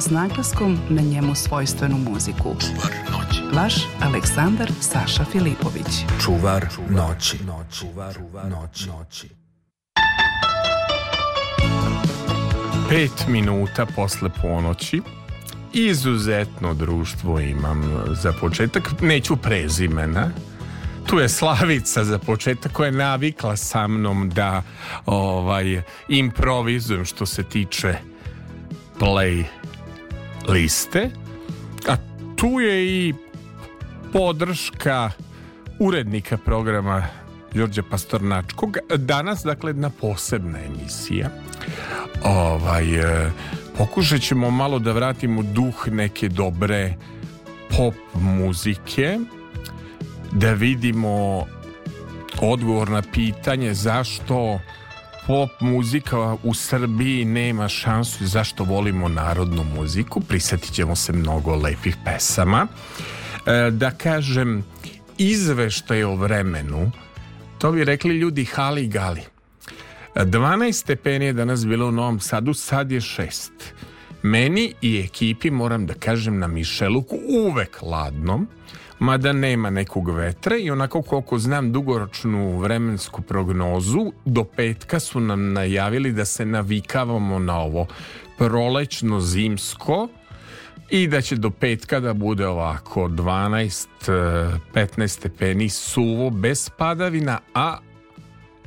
s naglaskom na njemu svojstvenu muziku. Čuvar noći. Vaš Aleksandar Saša Filipović. Čuvar noći. Čuvar noći. noći. Pet minuta posle ponoći izuzetno društvo imam za početak. Neću prezimena, tu je Slavica za početak koja je navikla sa mnom da ovaj improvizujem što se tiče play liste, a tu je i podrška urednika programa Đorđe Pastornačkog danas dakle jedna posebna emisija ovaj e, pokušat ćemo malo da vratimo duh neke dobre pop muzike da vidimo odgovor na pitanje zašto pop muzika u Srbiji nema šansu zašto volimo narodnu muziku. Prisetit ćemo se mnogo lepih pesama. E, da kažem, izveštaj o vremenu, to bi rekli ljudi hali gali. 12 stepeni je danas bilo u Novom Sadu, sad je 6. Meni i ekipi, moram da kažem, na Mišeluku uvek ladnom mada nema nekog vetra i onako koliko znam dugoročnu vremensku prognozu, do petka su nam najavili da se navikavamo na ovo prolećno zimsko i da će do petka da bude ovako 12-15 e, stepeni suvo bez padavina, a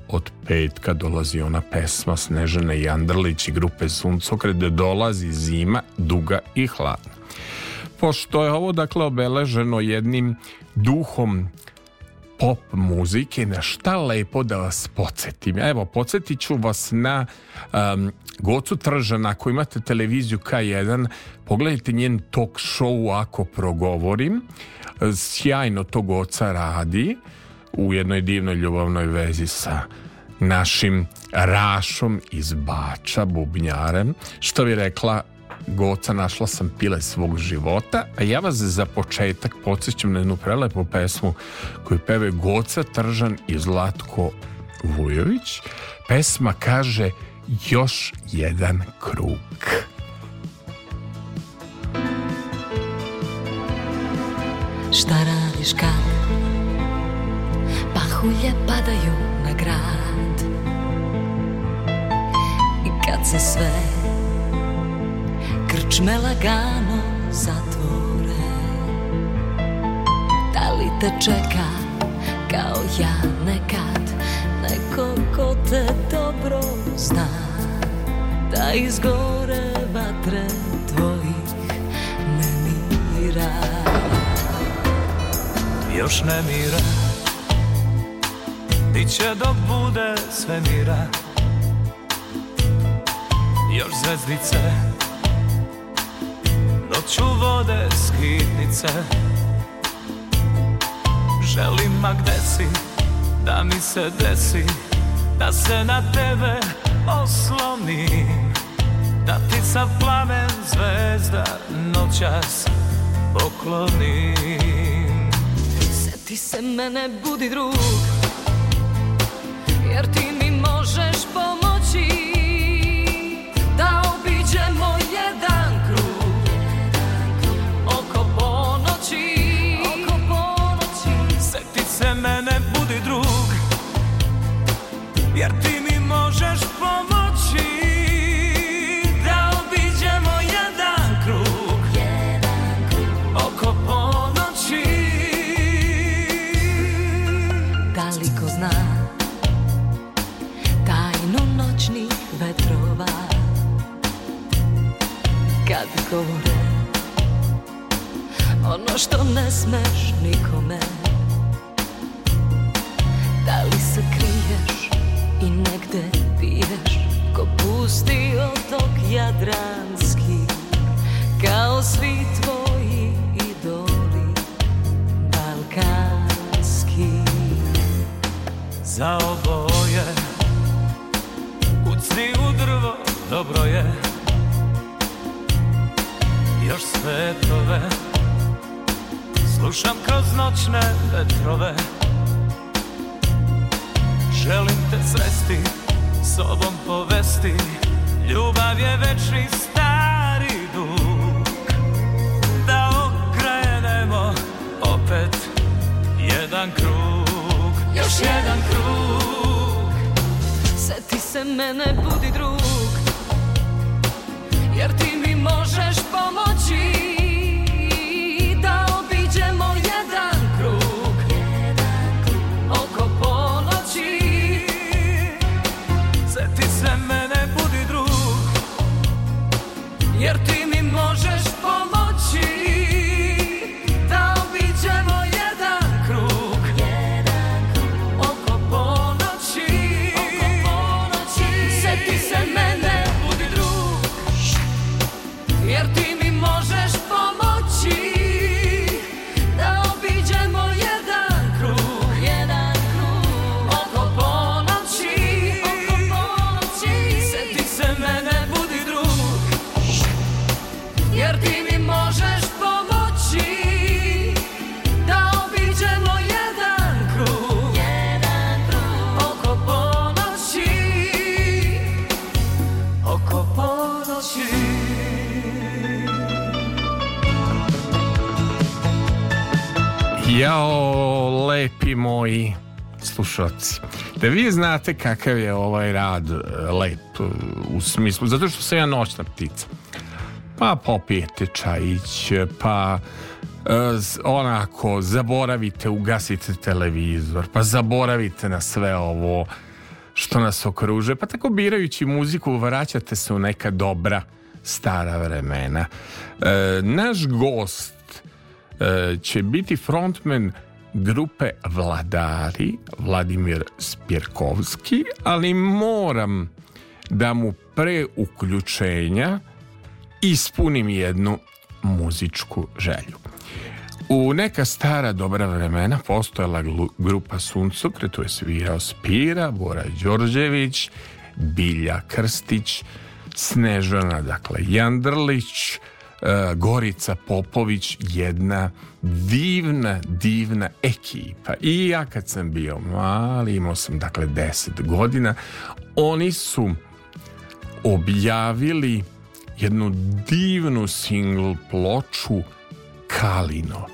od petka dolazi ona pesma Snežane Jandrlić i grupe Suncokred dolazi zima duga i hladna pošto je ovo dakle obeleženo jednim duhom pop muzike, na šta lepo da vas podsjetim. Evo, podsjetit ću vas na um, Gocu Tržan, ako imate televiziju K1, pogledajte njen talk show ako progovorim. Sjajno to Goca radi u jednoj divnoj ljubavnoj vezi sa našim Rašom iz Bača, bubnjarem, što bi rekla Goca našla sam pile svog života, a ja vas za početak podsjećam na jednu prelepu pesmu koju peve Goca Tržan i Zlatko Vujović. Pesma kaže još jedan krug. Šta radiš kad pahulje padaju na grad i kad se sve Krčme lagano zatvore Da li te čeka kao ja nekad Neko ko te dobro zna Da izgore vatre tvojih nemira Još nemira Biće dok bude sve svemira Još zvezdice Noću vode skitnice Želim, ma gde si, da mi se desi Da se na tebe oslonim Da ti sa plamen zvezda noćas poklonim Seti se mene, budi drug Jer ti izgovore Ono što ne smeš nikome Da li se kriješ i negde piješ Ko pusti otok Jadranski Kao svi tvoji idoli Balkanski Za oboje Ucni u drvo, dobro je svetove Slušam kroz noćne vetrove Želim te sresti, sobom povesti Ljubav je večni stari dug Da okrenemo opet jedan krug Još jedan krug Seti se mene, budi drug cheese. Jao, lepi moji slušalci. Da vi znate kakav je ovaj rad e, lep e, u smislu, zato što sam ja noćna ptica. Pa popijete čajić, pa e, onako zaboravite, ugasite televizor, pa zaboravite na sve ovo što nas okruže, pa tako birajući muziku vraćate se u neka dobra stara vremena. E, naš gost E, će biti frontman grupe Vladari Vladimir Spirkovski, ali moram da mu pre uključenja ispunim jednu muzičku želju. U neka stara dobra vremena postojala grupa Suncokret, to je svirao Spira, Bora Đorđević, Bilja Krstić, Snežana, dakle, Jandrlić, E, Gorica Popović jedna divna, divna ekipa. I ja kad sam bio mali, imao sam dakle 10 godina, oni su objavili jednu divnu single ploču Kalino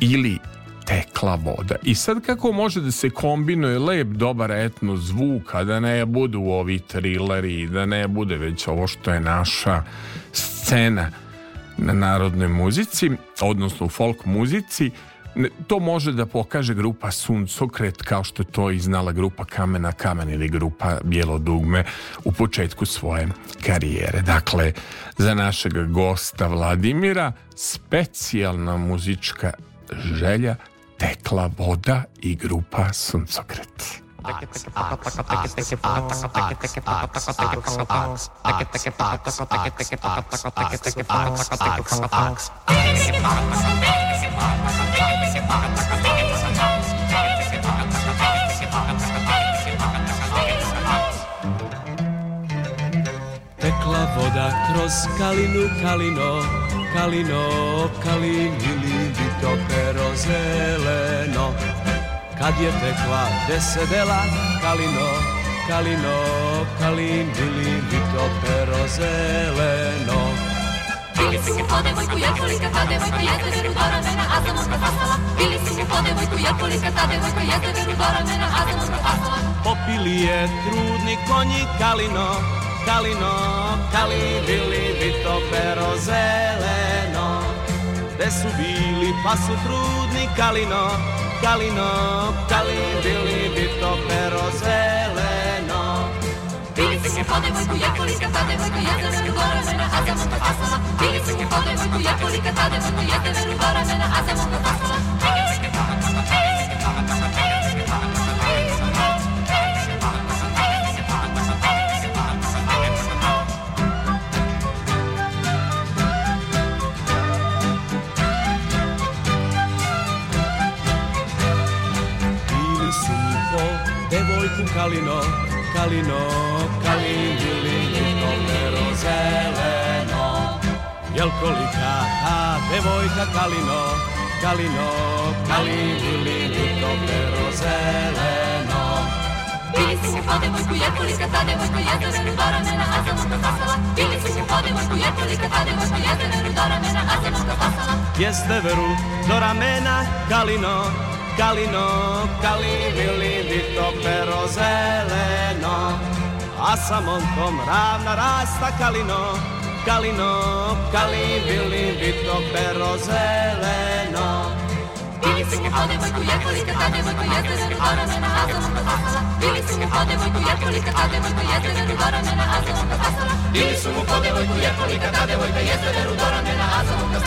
ili tekla voda. I sad kako može da se kombinuje lep, dobar etno zvuk, a da ne budu ovi trileri, da ne bude već ovo što je naša scena na narodnoj muzici, odnosno u folk muzici, to može da pokaže grupa Suncokret kao što to iznala grupa Kamena Kamen ili grupa Bijelo dugme u početku svoje karijere. Dakle, za našeg gosta Vladimira specijalna muzička želja Tekla voda i grupa Suncokret. Tekla voda kroz kalinu, kalino, kalino, kalinili bi to Kad je tekla desedela kalino, kalino, kalin, bili mi to pero zeleno. Bili si mi po devojku jekolika, ta devojka jezeveru do ramena, a za možda sastala. Bili si mi po devojku jekolika, ta devojka jezeveru do ramena, a za možda sastala. Popili je trudni konji kalino, kalino, kalin, bili mi to pero zeleno. Gde su bili pa su trudni kalino Kalino, bili bi to pero zeleno Bilice se podevojku, jakolika ta devojku, ja te veru gora mena, a za mopa tasala Bilice se podevojku, jakolika ta devojku, ja te veru gora mena, a za mopa a Bilice se podevojku, Καλίνο, καλίνο, καλίνι, λυκότερο σέλενο. Και έλκολη τάδε, βόηθα καλίνο, καλινό, λυκότερο το Ποιε είναι οι φάδε που είναι που είναι κλειστάδε που μας που δεν το Πίλησε και φάτε μας που μας που kalino, kalivi, livi, to pero zeleno, a sa montom ravna rasta kalino, kalino, kalivi, livi, to pero zeleno. Bili smo kao devojku, jezdili ta devojku, jezdili do rame azalom kasala. Bili smo kao devojku, devojku, jezdili ta devojka, jezdili do rame azalom kasala.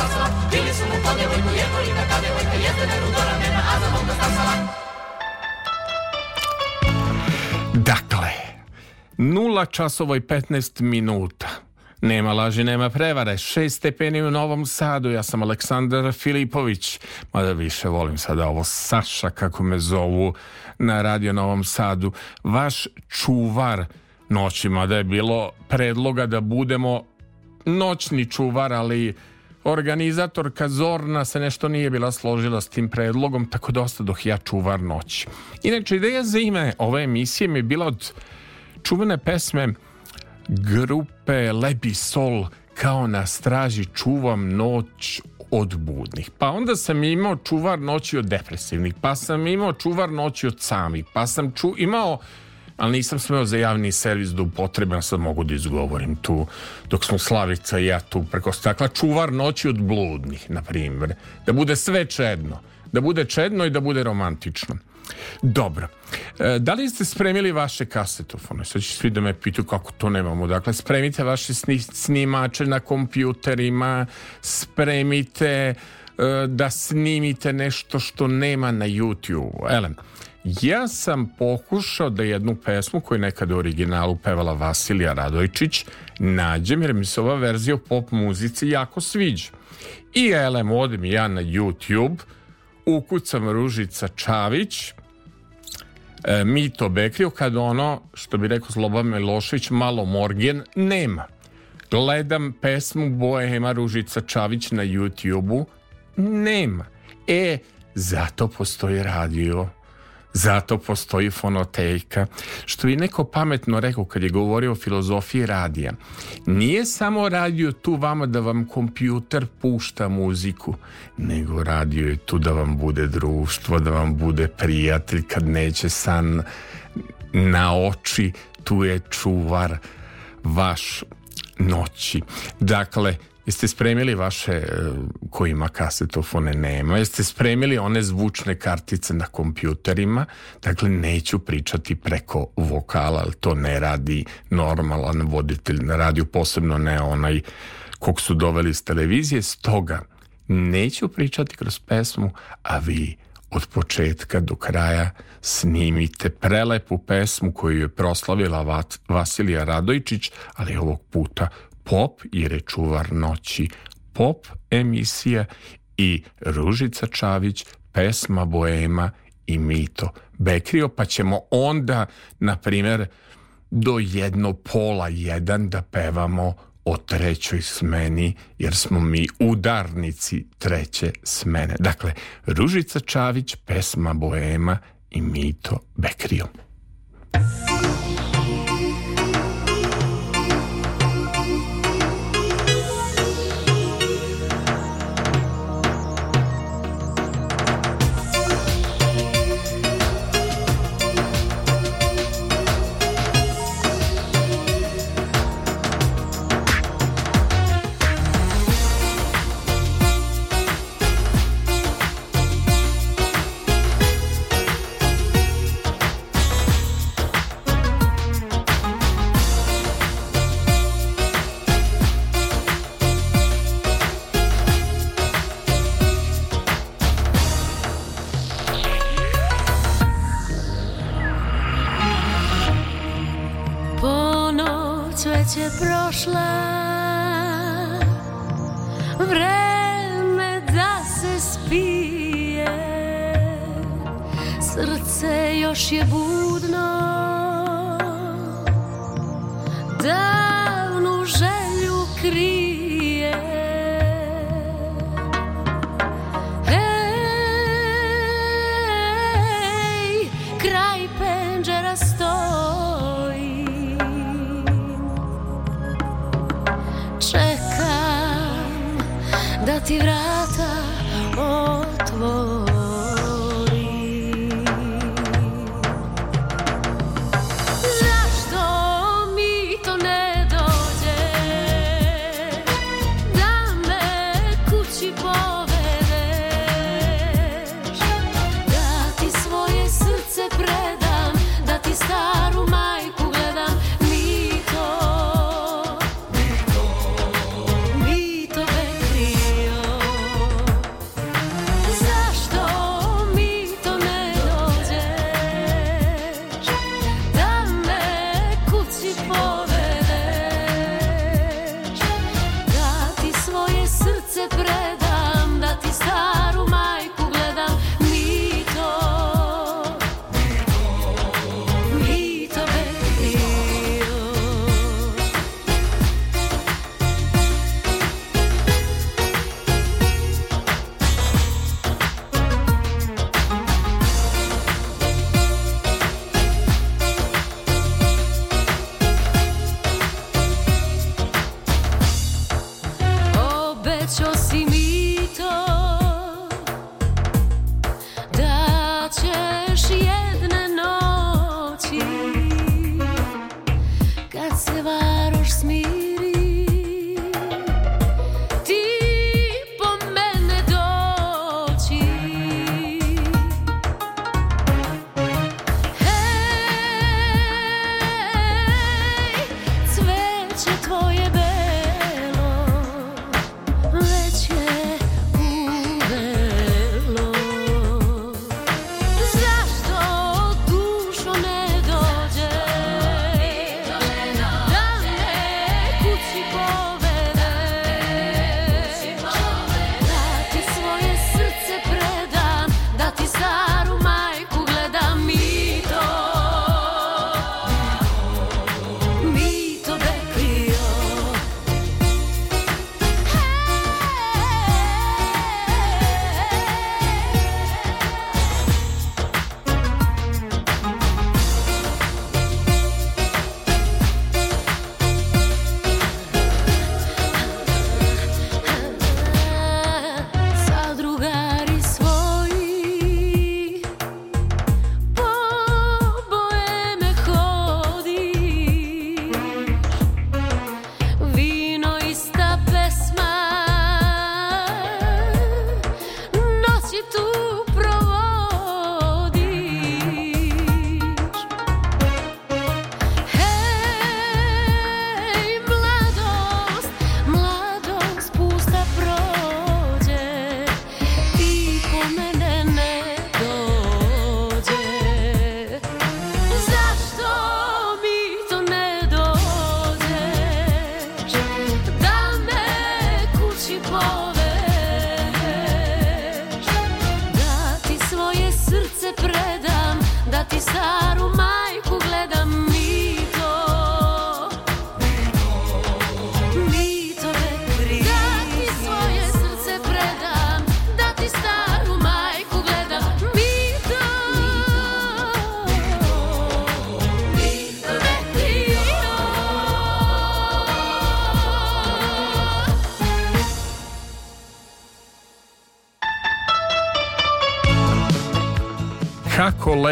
0 časova i 15 minuta. Nema laži, nema prevare. Šest stepeni u Novom Sadu. Ja sam Aleksandar Filipović. Mada više volim sada ovo Saša, kako me zovu, na Radio Novom Sadu. Vaš čuvar noćima da je bilo predloga da budemo noćni čuvar, ali organizatorka Zorna se nešto nije bila složila s tim predlogom, tako dosta da dok ja čuvar noć. Inače, ideja za ime ove emisije mi je bila od čuvene pesme grupe Lebi Sol kao na straži čuvam noć od budnih. Pa onda sam imao čuvar noći od depresivnih, pa sam imao čuvar noći od samih, pa sam ču, imao ali nisam smeo za javni servis da upotrebam, sad mogu da izgovorim tu, dok smo Slavica i ja tu preko stakla, dakle, čuvar noći od bludnih, na primjer, da bude sve čedno, da bude čedno i da bude romantično. Dobro. E, da li ste spremili vaše kasetofone? Sad će svi da me pitu kako to nemamo. Dakle, spremite vaše sni snimače na kompjuterima, spremite e, da snimite nešto što nema na YouTube. Elem, ja sam pokušao da jednu pesmu koju nekada u originalu pevala Vasilija Radojčić nađem jer mi se ova verzija pop muzici jako sviđa. I elem, odem ja na YouTube, ukucam Ružica Čavić, e, Mito Bekrio, kad ono, što bi rekao Slobodan Milošević, malo morgen, nema. Gledam pesmu Bohema Ružica Čavić na YouTube-u, nema. E, zato postoji radio. Zato postoji fonoteka. Što je neko pametno rekao kad je govorio o filozofiji radija. Nije samo radio tu vama da vam kompjuter pušta muziku, nego radio je tu da vam bude društvo, da vam bude prijatelj kad neće san na oči, tu je čuvar vaš noći. Dakle, Jeste spremili vaše, e, kojima kasetofone, nema. Jeste spremili one zvučne kartice na kompjuterima. Dakle, neću pričati preko vokala, ali to ne radi normalan voditelj na radiju, posebno ne onaj kog su doveli iz televizije. Stoga, neću pričati kroz pesmu, a vi od početka do kraja snimite prelepu pesmu koju je proslavila Vasilija Radojčić, ali ovog puta Pop jer je čuvar noći pop emisija i Ružica Čavić, pesma Boema i Mito Bekrio, pa ćemo onda, na primer, do jedno pola jedan da pevamo o trećoj smeni, jer smo mi udarnici treće smene. Dakle, Ružica Čavić, pesma Boema i Mito Bekrio.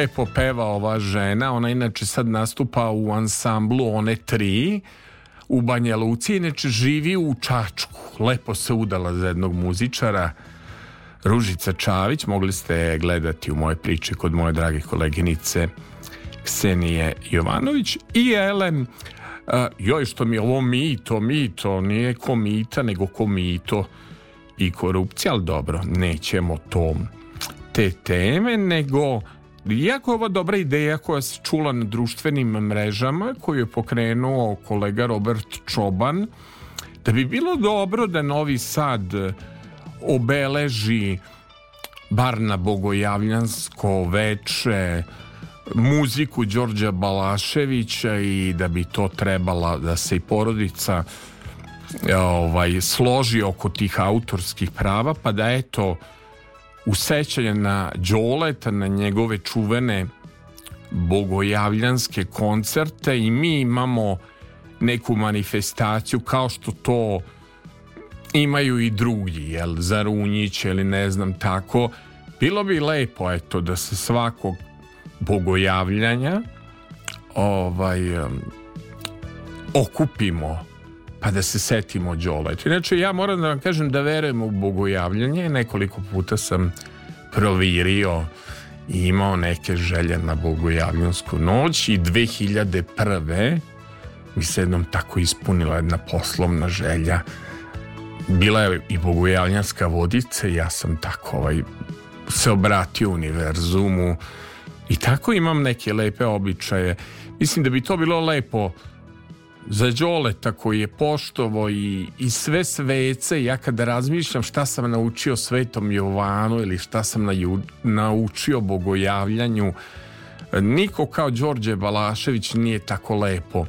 lepo peva ova žena, ona inače sad nastupa u ansamblu One tri u Banja Luci, inače živi u Čačku, lepo se udala za jednog muzičara, Ružica Čavić, mogli ste gledati u moje priče kod moje drage koleginice Ksenije Jovanović i Elen e, joj što mi je ovo mito, mito, nije komita nego komito i korupcija, ali dobro, nećemo tom te teme, nego Iako ova dobra ideja koja se čula na društvenim mrežama, koju je pokrenuo kolega Robert Čoban, da bi bilo dobro da Novi Sad obeleži bar na Bogojavljansko veče muziku Đorđa Balaševića i da bi to trebala da se i porodica ovaj, složi oko tih autorskih prava, pa da eto u sećanje na Đoleta, na njegove čuvene bogojavljanske koncerte i mi imamo neku manifestaciju kao što to imaju i drugi, jel, Zarunjić ili ne znam tako. Bilo bi lepo, eto, da se svakog bogojavljanja ovaj, okupimo pa da se setimo Đole. Znači, inače, ja moram da vam kažem da verujem u bogojavljanje. Nekoliko puta sam provirio i imao neke želje na bogojavljansku noć i 2001. mi se jednom tako ispunila jedna poslovna želja. Bila je i bogojavljanska vodica ja sam tako ovaj, se obratio univerzumu i tako imam neke lepe običaje. Mislim da bi to bilo lepo za Đoleta koji je poštovo i, i sve svece, ja kada razmišljam šta sam naučio svetom Jovanu ili šta sam na, naučio bogojavljanju, niko kao Đorđe Balašević nije tako lepo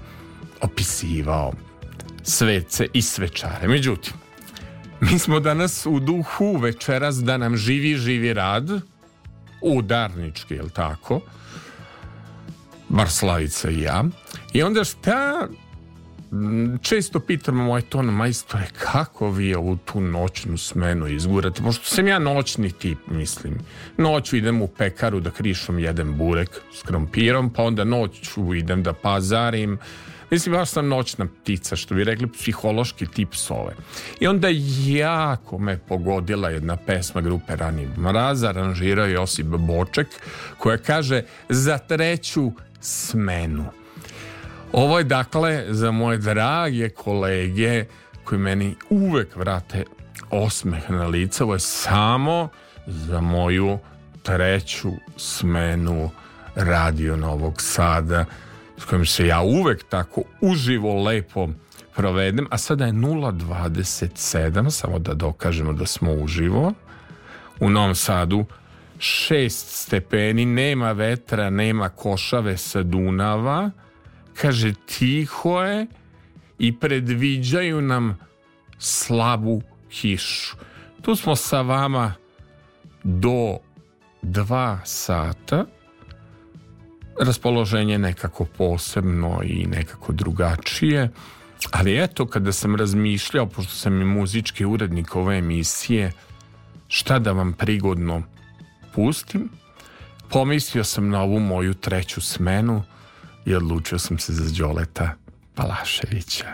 opisivao svece i svečare. Međutim, mi smo danas u duhu večeras da nam živi, živi rad, udarnički, jel tako? Bar Slavica i ja. I onda šta često pitam moj ton majstore kako vi ovu tu noćnu smenu izgurate, pošto sam ja noćni tip mislim, noću idem u pekaru da krišom jedem burek s krompirom, pa onda noću idem da pazarim Mislim, baš sam noćna ptica, što bi rekli psihološki tip sove. I onda jako me pogodila jedna pesma grupe Rani Mraza, aranžirao Josip Boček, koja kaže za treću smenu. Ovo je dakle za moje drage kolege koji meni uvek vrate osmeh na lice. Ovo je samo za moju treću smenu radio Novog Sada s kojim se ja uvek tako uživo lepo provedem. A sada je 0.27, samo da dokažemo da smo uživo. U Novom Sadu 6 stepeni, nema vetra, nema košave sa Dunava kaže tiho je i predviđaju nam slabu kišu. Tu smo sa vama do dva sata. Raspoloženje nekako posebno i nekako drugačije. Ali eto, kada sam razmišljao, pošto sam i muzički urednik ove emisije, šta da vam prigodno pustim, pomislio sam na ovu moju treću smenu, i odlučio sam se za Đoleta Palaševića.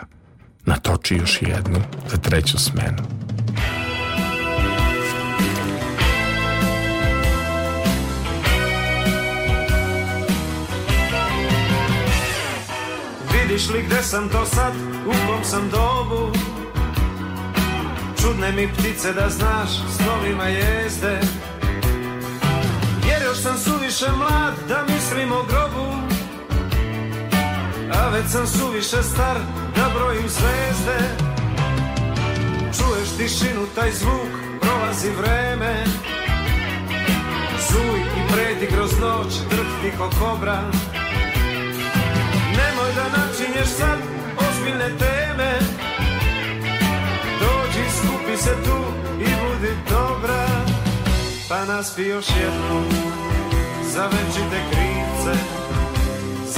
Natoči još jednu za treću smenu. Vidiš li gde sam to sad, u kom sam dobu Čudne mi ptice da znaš, s novima jezde Jer još sam suviše mlad da mislim o grobu A već sam suviše star da brojim zvezde Čuješ tišinu, taj zvuk, prolazi vreme Zuj i preti kroz noć, drhti ko kobra Nemoj da načinješ sad ozbiljne teme Dođi, skupi se tu i budi dobra Pa naspi još jednu za večite krivce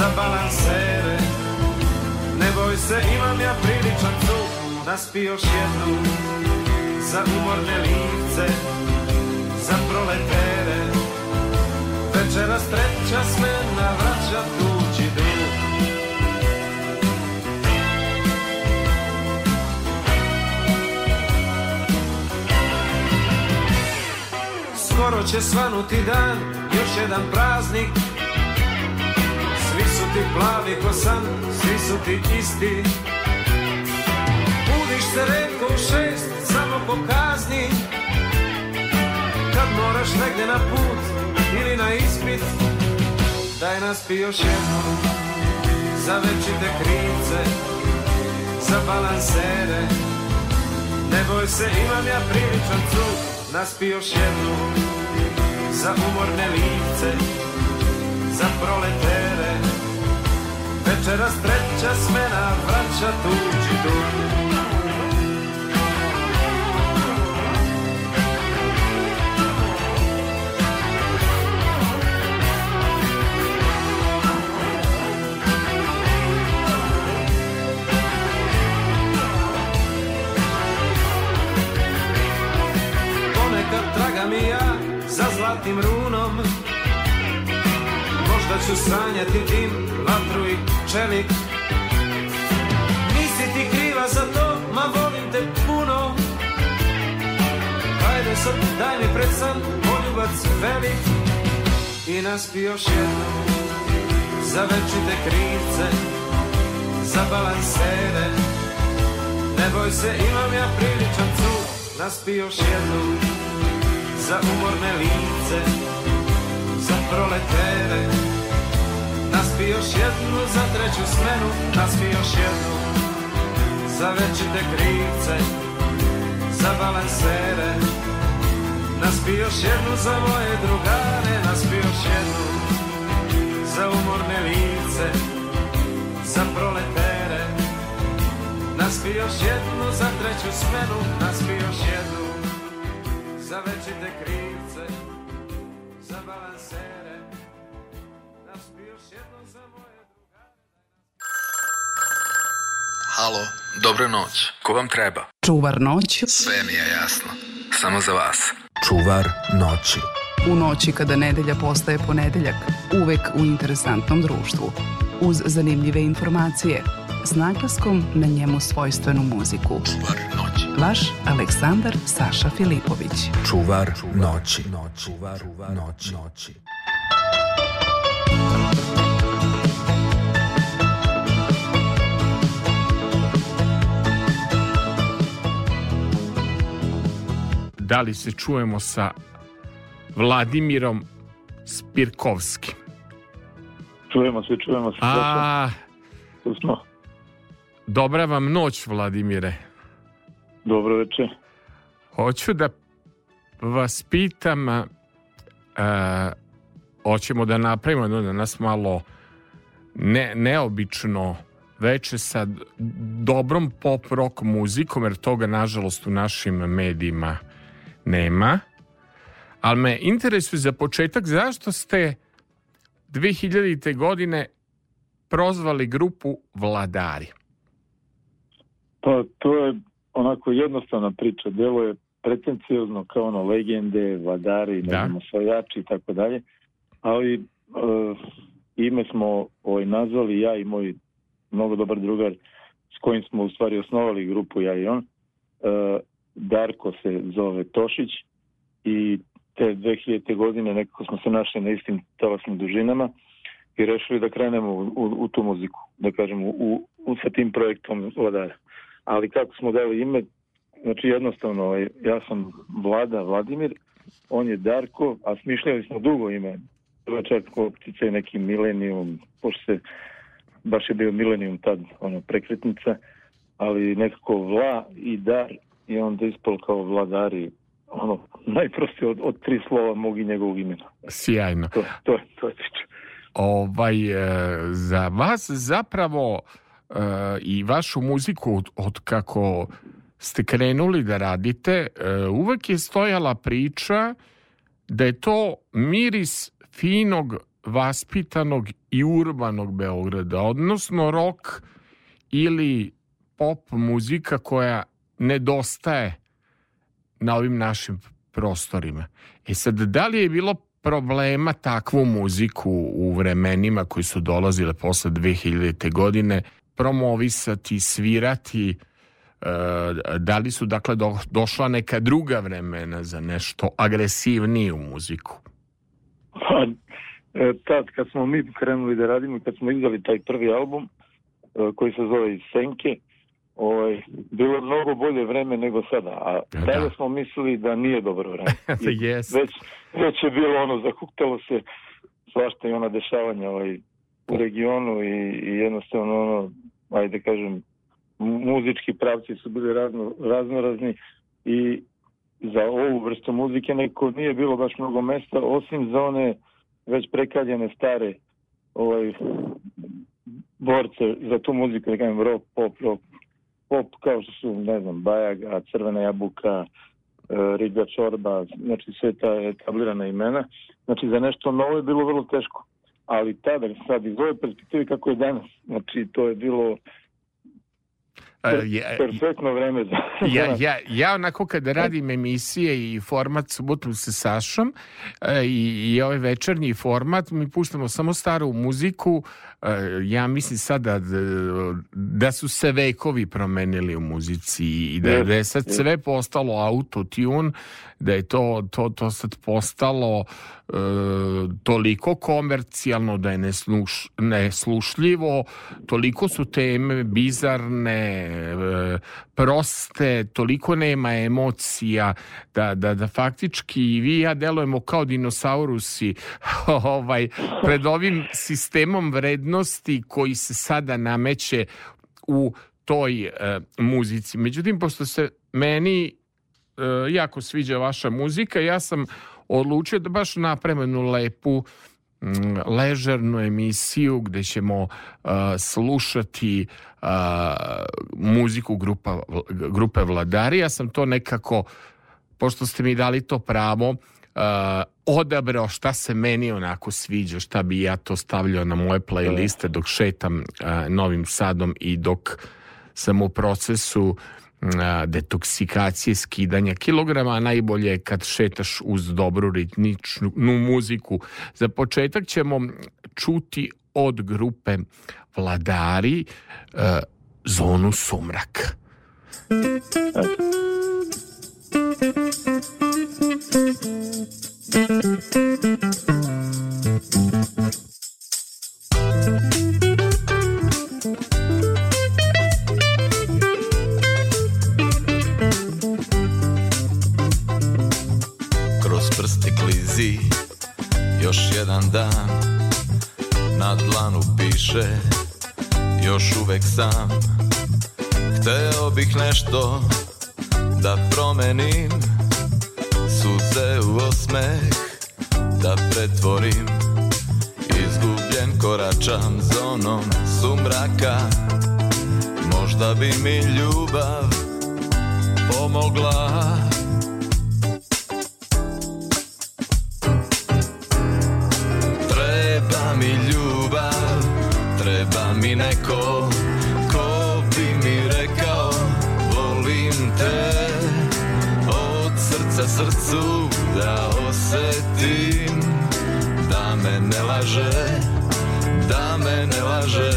za balansere Ne boj se, imam ja priličan Da Naspi još jednu Za umorne livce Za proletere Večera sreća sve navraća tuđi dug Skoro će svanuti dan, još jedan praznik ti plavi ko san, svi su ti isti Budiš se redko u šest, samo po kazni Kad moraš negdje na put ili na ispit Daj nas pi još jednom za večite krivce Za balansere Ne boj se, imam ja priličan trud Nas pi još jednom za umorne lice Za proletere Večeras treća smena vraća tuđi dug Ponekad traga mi ja za zlatim runom da ću sanjati dim, vatru i čelik Nisi ti kriva za to, ma volim te puno Hajde sad, daj mi pred san, poljubac velik I naspi još jednom za večite krivce Za balansere Ne boj se, imam ja priličan cud Naspi još jednom za umorne lice Za proletere Naspi još jednu za treću smenu Naspi još jednu Za večite krivce Za balansere Naspi još jednu za moje drugare Naspi još jednu Za umorne lice Za proletere Naspi još jednu za treću smenu Naspi još jednu Za večite krivce Alo, dobro noć. Ko vam treba? Čuvar noći. Sve mi je jasno. Samo za vas. Čuvar noći. U noći kada nedelja postaje ponedeljak, uvek u interesantnom društvu. Uz zanimljive informacije, s naglaskom na njemu svojstvenu muziku. Čuvar noći. Vaš Aleksandar Saša Filipović. Čuvar noći. Čuvar noći. noći. noći. da li se čujemo sa Vladimirom Spirkovskim. Čujemo se, čujemo se. A... smo. Dobra vam noć, Vladimire. Dobro veče. Hoću da vas pitam, a, hoćemo da napravimo da nas malo ne, neobično veče sa dobrom pop rock muzikom, jer toga nažalost u našim medijima nema, ali me interesuje za početak zašto ste 2000. godine prozvali grupu Vladari? Pa to je onako jednostavna priča. Delo je pretencijozno kao ono legende, vladari, da. ne znam, i tako dalje. Ali e, ime smo ovaj, nazvali ja i moj mnogo dobar drugar s kojim smo u stvari osnovali grupu ja i on. E, Darko se zove Tošić i te 2000. godine nekako smo se našli na istim talasnim dužinama i rešili da krenemo u, u, u tu muziku, da kažemo u, u, sa tim projektom Vladara. Ali kako smo dali ime, znači jednostavno, ovaj, ja sam Vlada Vladimir, on je Darko, a smišljali smo dugo ime. Treba čak koptice neki milenijum, pošto se baš je bio milenijum tad, ono, prekretnica, ali nekako Vla i Dar i onda ispal kao vladari ono, najprostije od, od tri slova mog i njegovog imena. Sjajno. To, to, to je priča. Ovaj, e, za vas zapravo e, i vašu muziku od, od kako ste krenuli da radite, e, uvek je stojala priča da je to miris finog, vaspitanog i urbanog Beograda, odnosno rok ili pop muzika koja nedostaje na ovim našim prostorima. E sad, da li je bilo problema takvu muziku u vremenima koji su dolazile posle 2000. godine promovisati, svirati, e, da li su dakle do, došla neka druga vremena za nešto agresivniju muziku? Pa, e, tad kad smo mi krenuli da radimo, kad smo izdali taj prvi album e, koji se zove Senke, Ovaj, bilo je mnogo bolje vreme nego sada, a da. tada smo mislili da nije dobro vreme. yes. Da, već, već je bilo ono, zakuktalo se svašta i ona dešavanja ovaj, u regionu i, i jednostavno ono, ajde kažem, muzički pravci su bili razno, raznorazni i za ovu vrstu muzike neko nije bilo baš mnogo mesta, osim za one već prekaljene stare ovaj, borce za tu muziku, da kažem rock, pop, rock, pop kao što su, ne znam, Bajaga, Crvena jabuka, e, Riga Čorba, znači sve ta etablirana imena. Znači za nešto novo je bilo vrlo teško. Ali tada, sad iz ove perspektive kako je danas, znači to je bilo Per, ja, perfektno vreme za ja, ja, ja onako kada radim emisije i format subotu sa Sašom e, i, i ovaj večernji format mi puštamo samo staru muziku ja mislim sada da su se vekovi promenili u muzici i da je, da je sad sve postalo autotune, da je to, to, to sad postalo e, toliko komercijalno da je nesluš, neslušljivo, toliko su teme bizarne, e, proste, toliko nema emocija, da, da, da faktički i vi i ja delujemo kao dinosaurusi ovaj, pred ovim sistemom vrednosti vrijednosti koji se sada nameće u toj e, muzici. Međutim, pošto se meni e, jako sviđa vaša muzika, ja sam odlučio da baš napremenu lepu mm, ležernu emisiju gde ćemo e, slušati e, muziku grupa, grupe Vladari. Ja sam to nekako, pošto ste mi dali to pravo, Uh, odabrao šta se meni onako sviđa, šta bi ja to stavljao na moje playliste dok šetam uh, Novim Sadom i dok sam u procesu uh, detoksikacije, skidanja kilograma, najbolje je kad šetaš uz dobru ritmičnu muziku. Za početak ćemo čuti od grupe Vladari Zonu sumrak. Ajde. Kroz prste klizi još jedan dan Na dlanu piše još uvek sam Hteo bih nešto da promenim osmeh da pretvorim Izgubljen koračam zonom sumraka Možda bi mi ljubav pomogla Treba mi ljubav, treba mi neko srcu da osetim Da me ne laže, da me ne laže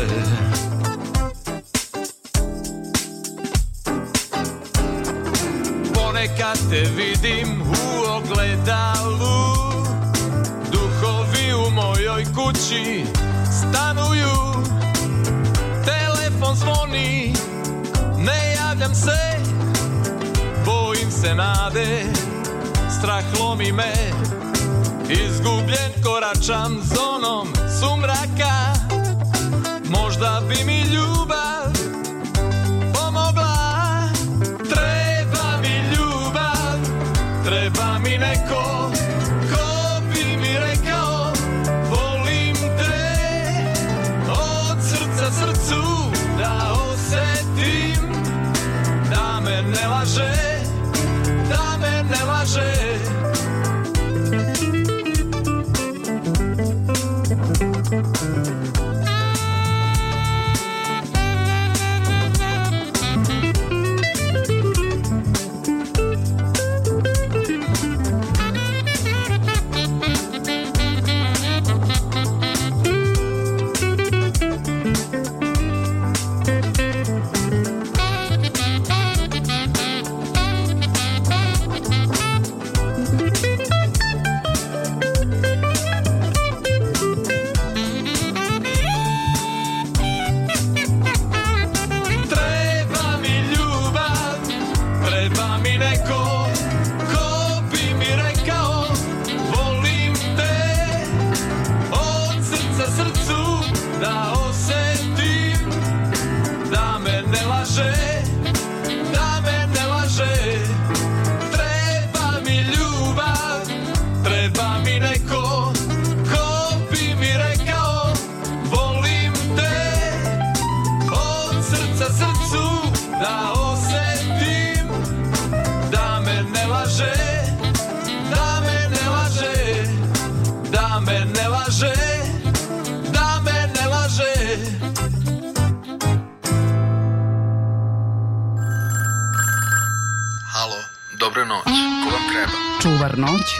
Ponekad te vidim u ogledalu Duhovi u mojoj kući stanuju Telefon zvoni, ne javljam se Bojim se nade, strah lomi me Izgubljen koračam zonom sumraka Možda bi mi ljubav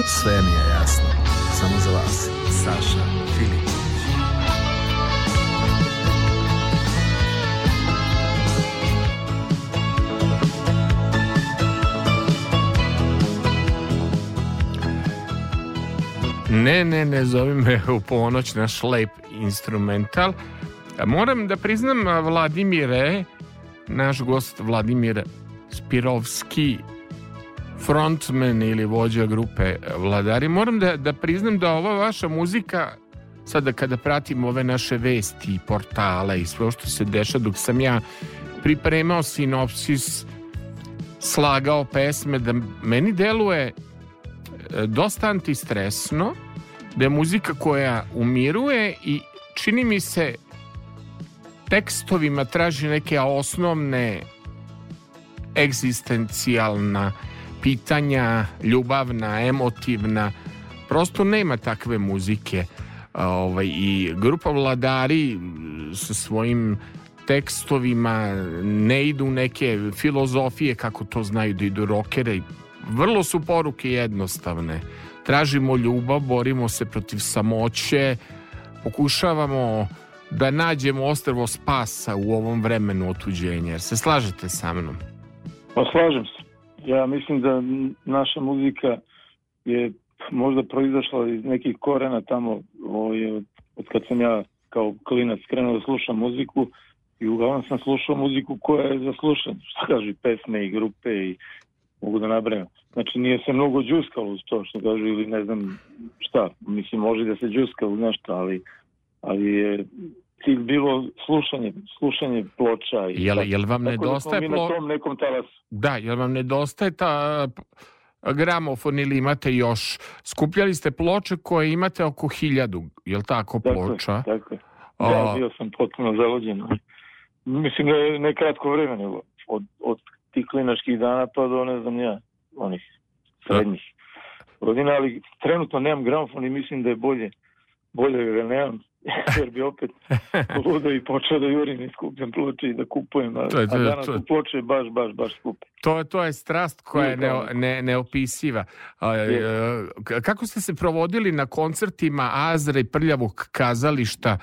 Sve mi je jasno. Samo za vas, Saša Filipović. Ne, ne, ne zovi me u ponoć na šlep instrumental. Moram da priznam Vladimire, naš gost Vladimir Spirovski frontman ili vođa grupe Vladari. Moram da, da priznam da ova vaša muzika, sada kada pratim ove naše vesti i portale i sve što se deša dok sam ja pripremao sinopsis, slagao pesme, da meni deluje e, dosta antistresno, da je muzika koja umiruje i čini mi se tekstovima traži neke osnovne egzistencijalna pitanja ljubavna, emotivna. Prosto nema takve muzike. Ovaj i grupa Vladari sa svojim tekstovima ne idu neke filozofije kako to znaju da idu rokere. Vrlo su poruke jednostavne. Tražimo ljubav, borimo se protiv samoće, pokušavamo da nađemo ostrvo spasa u ovom vremenu otuđenja. Jer se slažete sa mnom? Pa slažem se Ja mislim da naša muzika je možda proizašla iz nekih korena tamo ovaj, od kad sam ja kao klinac krenuo da slušam muziku i uglavnom sam slušao muziku koja je zaslušana, slušanje, šta kaže, pesme i grupe i mogu da nabrajam. Znači nije se mnogo džuskalo uz to što kažu ili ne znam šta, mislim može da se džuskalo uz nešto, ali, ali je cilj bilo slušanje, slušanje ploča. I jel, jel vam da nedostaje da ploča? na tom nekom talasu. Da, jel vam nedostaje ta gramofon ili imate još? Skupljali ste ploče koje imate oko hiljadu, jel tako ploča? Tako tako je. Da, bio sam potpuno zalođen. Mislim da je ne kratko od, od tih klinačkih dana pa do ne znam ja, onih srednjih da. godina, ali trenutno nemam gramofon i mislim da je bolje bolje da nemam jer bi opet ludo i počeo da jurim i skupljam ploče i da kupujem, a, to je, to a danas to je, ploče baš, baš, baš skupe. To, to je strast koja je ne, ne, neopisiva. A, e, kako ste se provodili na koncertima Azra i Prljavog kazališta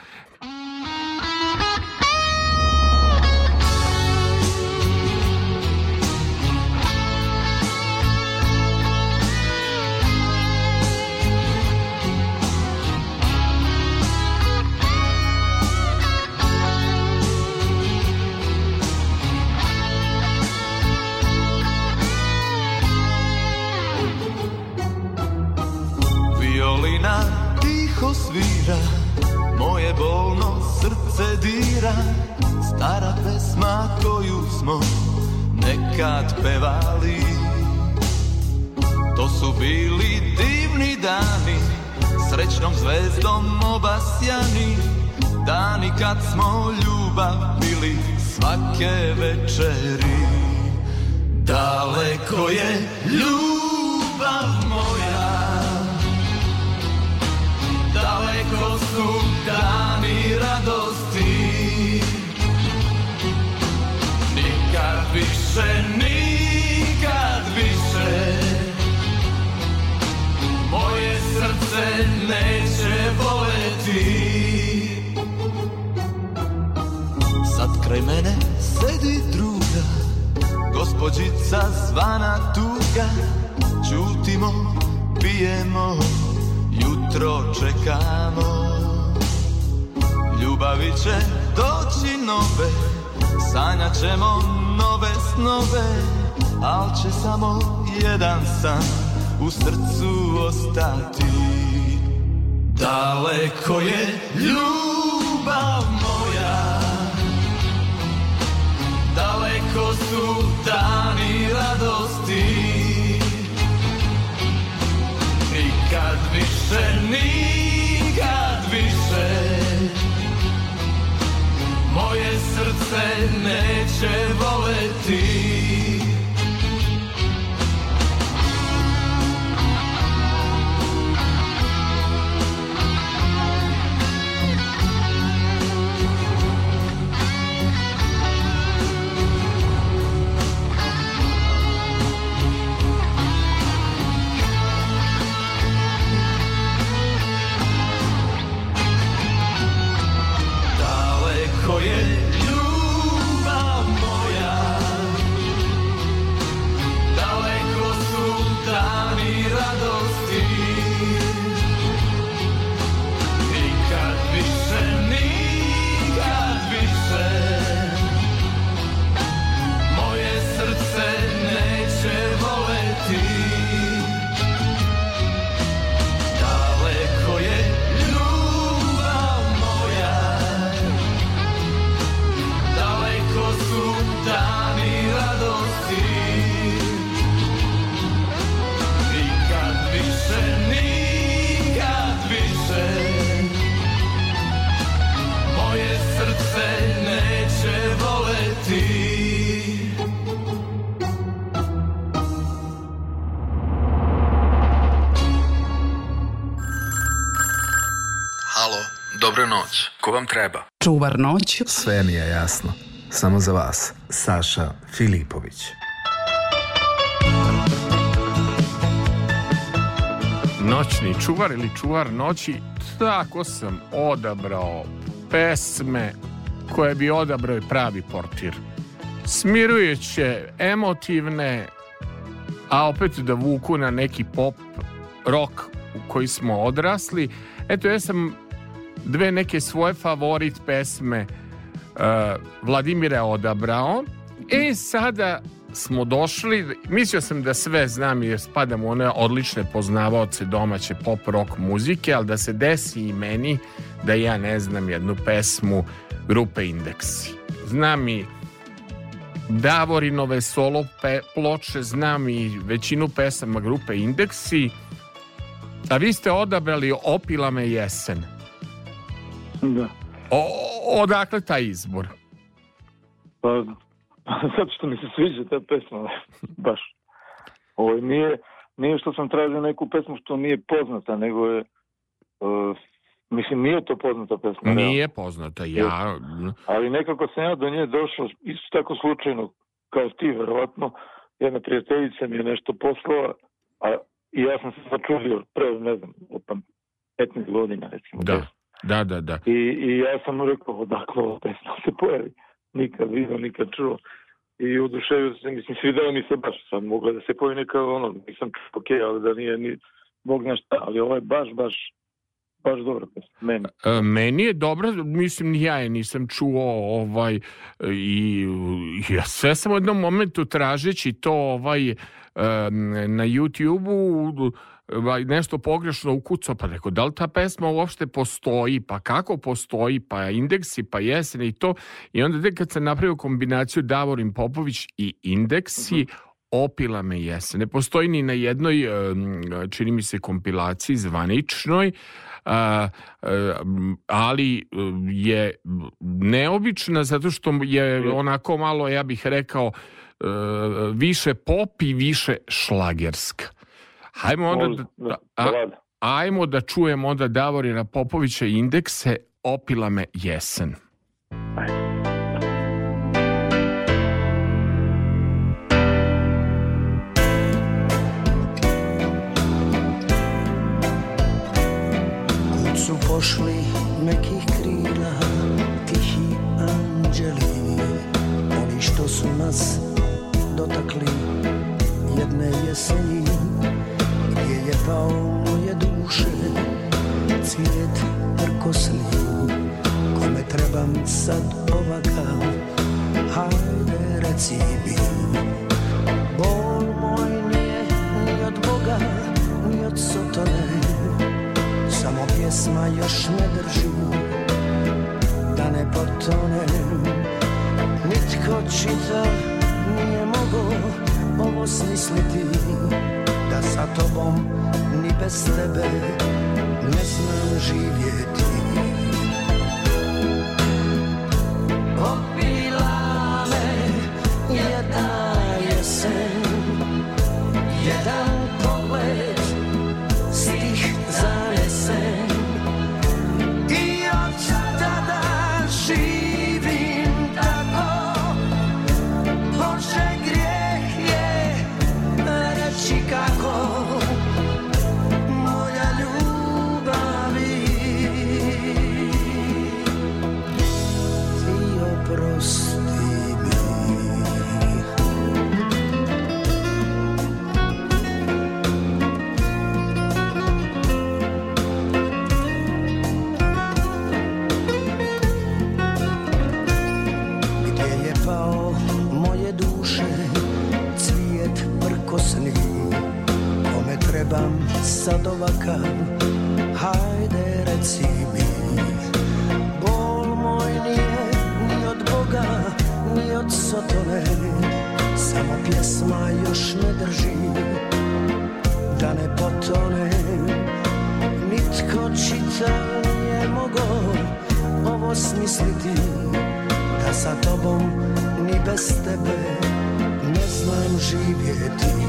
smo ljubav bili svake večeri Daleko je ljubav Gospođica zvana tuga Ćutimo, pijemo Jutro čekamo Ljubavi će doći nove Sanjat ćemo nove snove Al će samo jedan san U srcu ostati Daleko je ljubav moja daleko su dani radosti Nikad više, nikad više Moje srce neće voleti vam treba. Čuvar noć. Sve mi je jasno. Samo za vas. Saša Filipović. Noćni čuvar ili čuvar noći, tako sam odabrao pesme koje bi odabrao i pravi portir. Smirujuće, emotivne, a opet da vuku na neki pop, rock u koji smo odrasli. Eto, ja sam dve neke svoje favorit pesme uh, e, Vladimira odabrao. E sada smo došli, mislio sam da sve znam jer spadam u one odlične poznavaoce domaće pop rock muzike, ali da se desi i meni da ja ne znam jednu pesmu grupe Indeksi. Znam i Davorinove solo pe, ploče, znam i većinu pesama grupe Indeksi, a vi ste odabrali Opila me jesen. Da. O, odakle taj izbor? Pa, zato što mi se sviđa ta pesma, baš. Ovo, nije, nije što sam tražio neku pesmu što nije poznata, nego je... Uh, mislim, nije to poznata pesma. Nije da. poznata, ja... Ali nekako sam ja do nje došao, isto tako slučajno, kao ti, verovatno. Jedna prijateljica mi je nešto poslala, a i ja sam se začudio pre, ne znam, od 15 godina, recimo. Da. Da, da, da. I, i ja sam mu rekao, odakle ova pesma se pojavi? Nikad vidio, nikad čuo. I oduševio se, mislim, svidela mi se baš sad, mogla da se pojavi neka, ono, nisam čuo, ok, ali da nije, ni, bog na šta, ali ovo je baš, baš, baš dobro pesma, meni. E, meni je dobra, mislim, ja je nisam čuo, ovaj, i ja sve sam u jednom momentu tražeći to, ovaj, na YouTube-u, E, nešto pogrešno ukucao, pa rekao, da li ta pesma uopšte postoji, pa kako postoji, pa indeksi, pa jesene i to. I onda tek kad sam napravio kombinaciju Davorin Popović i indeksi, uh mhm. -huh opila me jesen. Ne postoji ni na jednoj, čini mi se, kompilaciji zvaničnoj, ali je neobična zato što je onako malo, ja bih rekao, e, više pop i više šlagerska. Hajmo onda... Možda, da, da, da, a, ajmo da čujemo onda Davorina Popovića indekse Opila me jesen. Ajde. su pošli mekih krila Tihi anđeli Oni što su nas dotakli Jedne jeseni Propao moje duše Cijet prkosniju Kome trebam sad ovakav Hajde reci bio Bol moj nije ni od Boga Ni od Sotone Samo pjesma još ne drži Da ne potonem Nitko čita nije mogo Ovo smisliti Za tobom, ni bez tebe nesmiem živieť. sad ovakav Hajde reci mi Bol moj nije ni od Boga ni od Sotone Samo pjesma još ne drži Da ne potone Nitko čita nije mogo Ovo smisliti Da sa tobom ni bez tebe Ne znam živjeti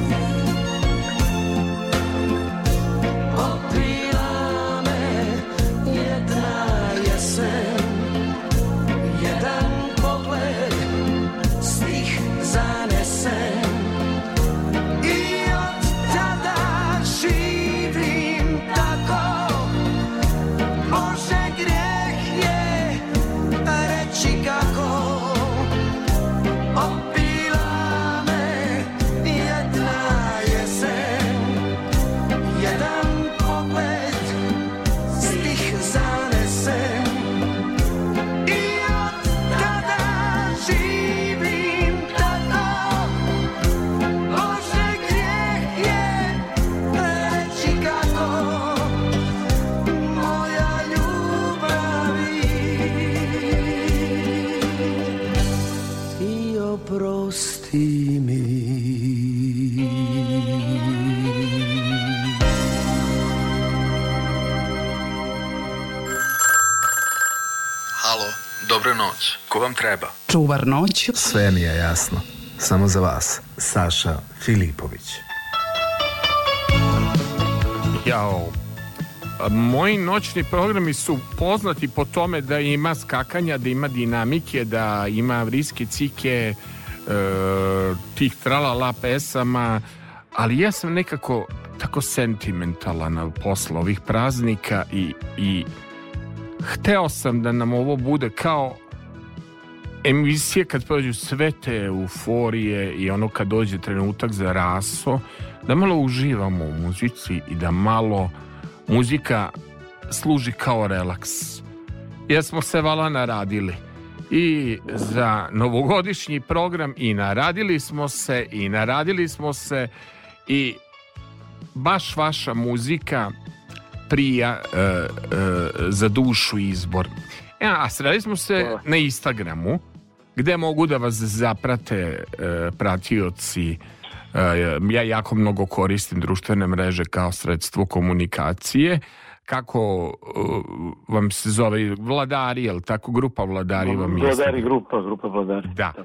oprosti mi Halo, dobro noć. Ko vam treba? Čuvar noć. Sve mi je jasno. Samo za vas. Saša Filipović. Jao, Moji noćni programi su poznati po tome da ima skakanja, da ima dinamike, da ima vriske cike, E, tih tralala pesama, ali ja sam nekako tako sentimentalan posle ovih praznika i, i hteo sam da nam ovo bude kao emisije kad prođu sve te euforije i ono kad dođe trenutak za raso, da malo uživamo u muzici i da malo muzika služi kao relaks. Jer smo se vala naradili i za novogodišnji program i naradili smo se i naradili smo se i baš vaša muzika prija e, e, za dušu izbor. E, a sreli smo se na Instagramu gde mogu da vas zaprate e, pratioci e, ja jako mnogo koristim društvene mreže kao sredstvo komunikacije kako uh, vam se zove vladari, jel tako grupa vladari vam je? Vladari grupa, grupa vladari. Da. da.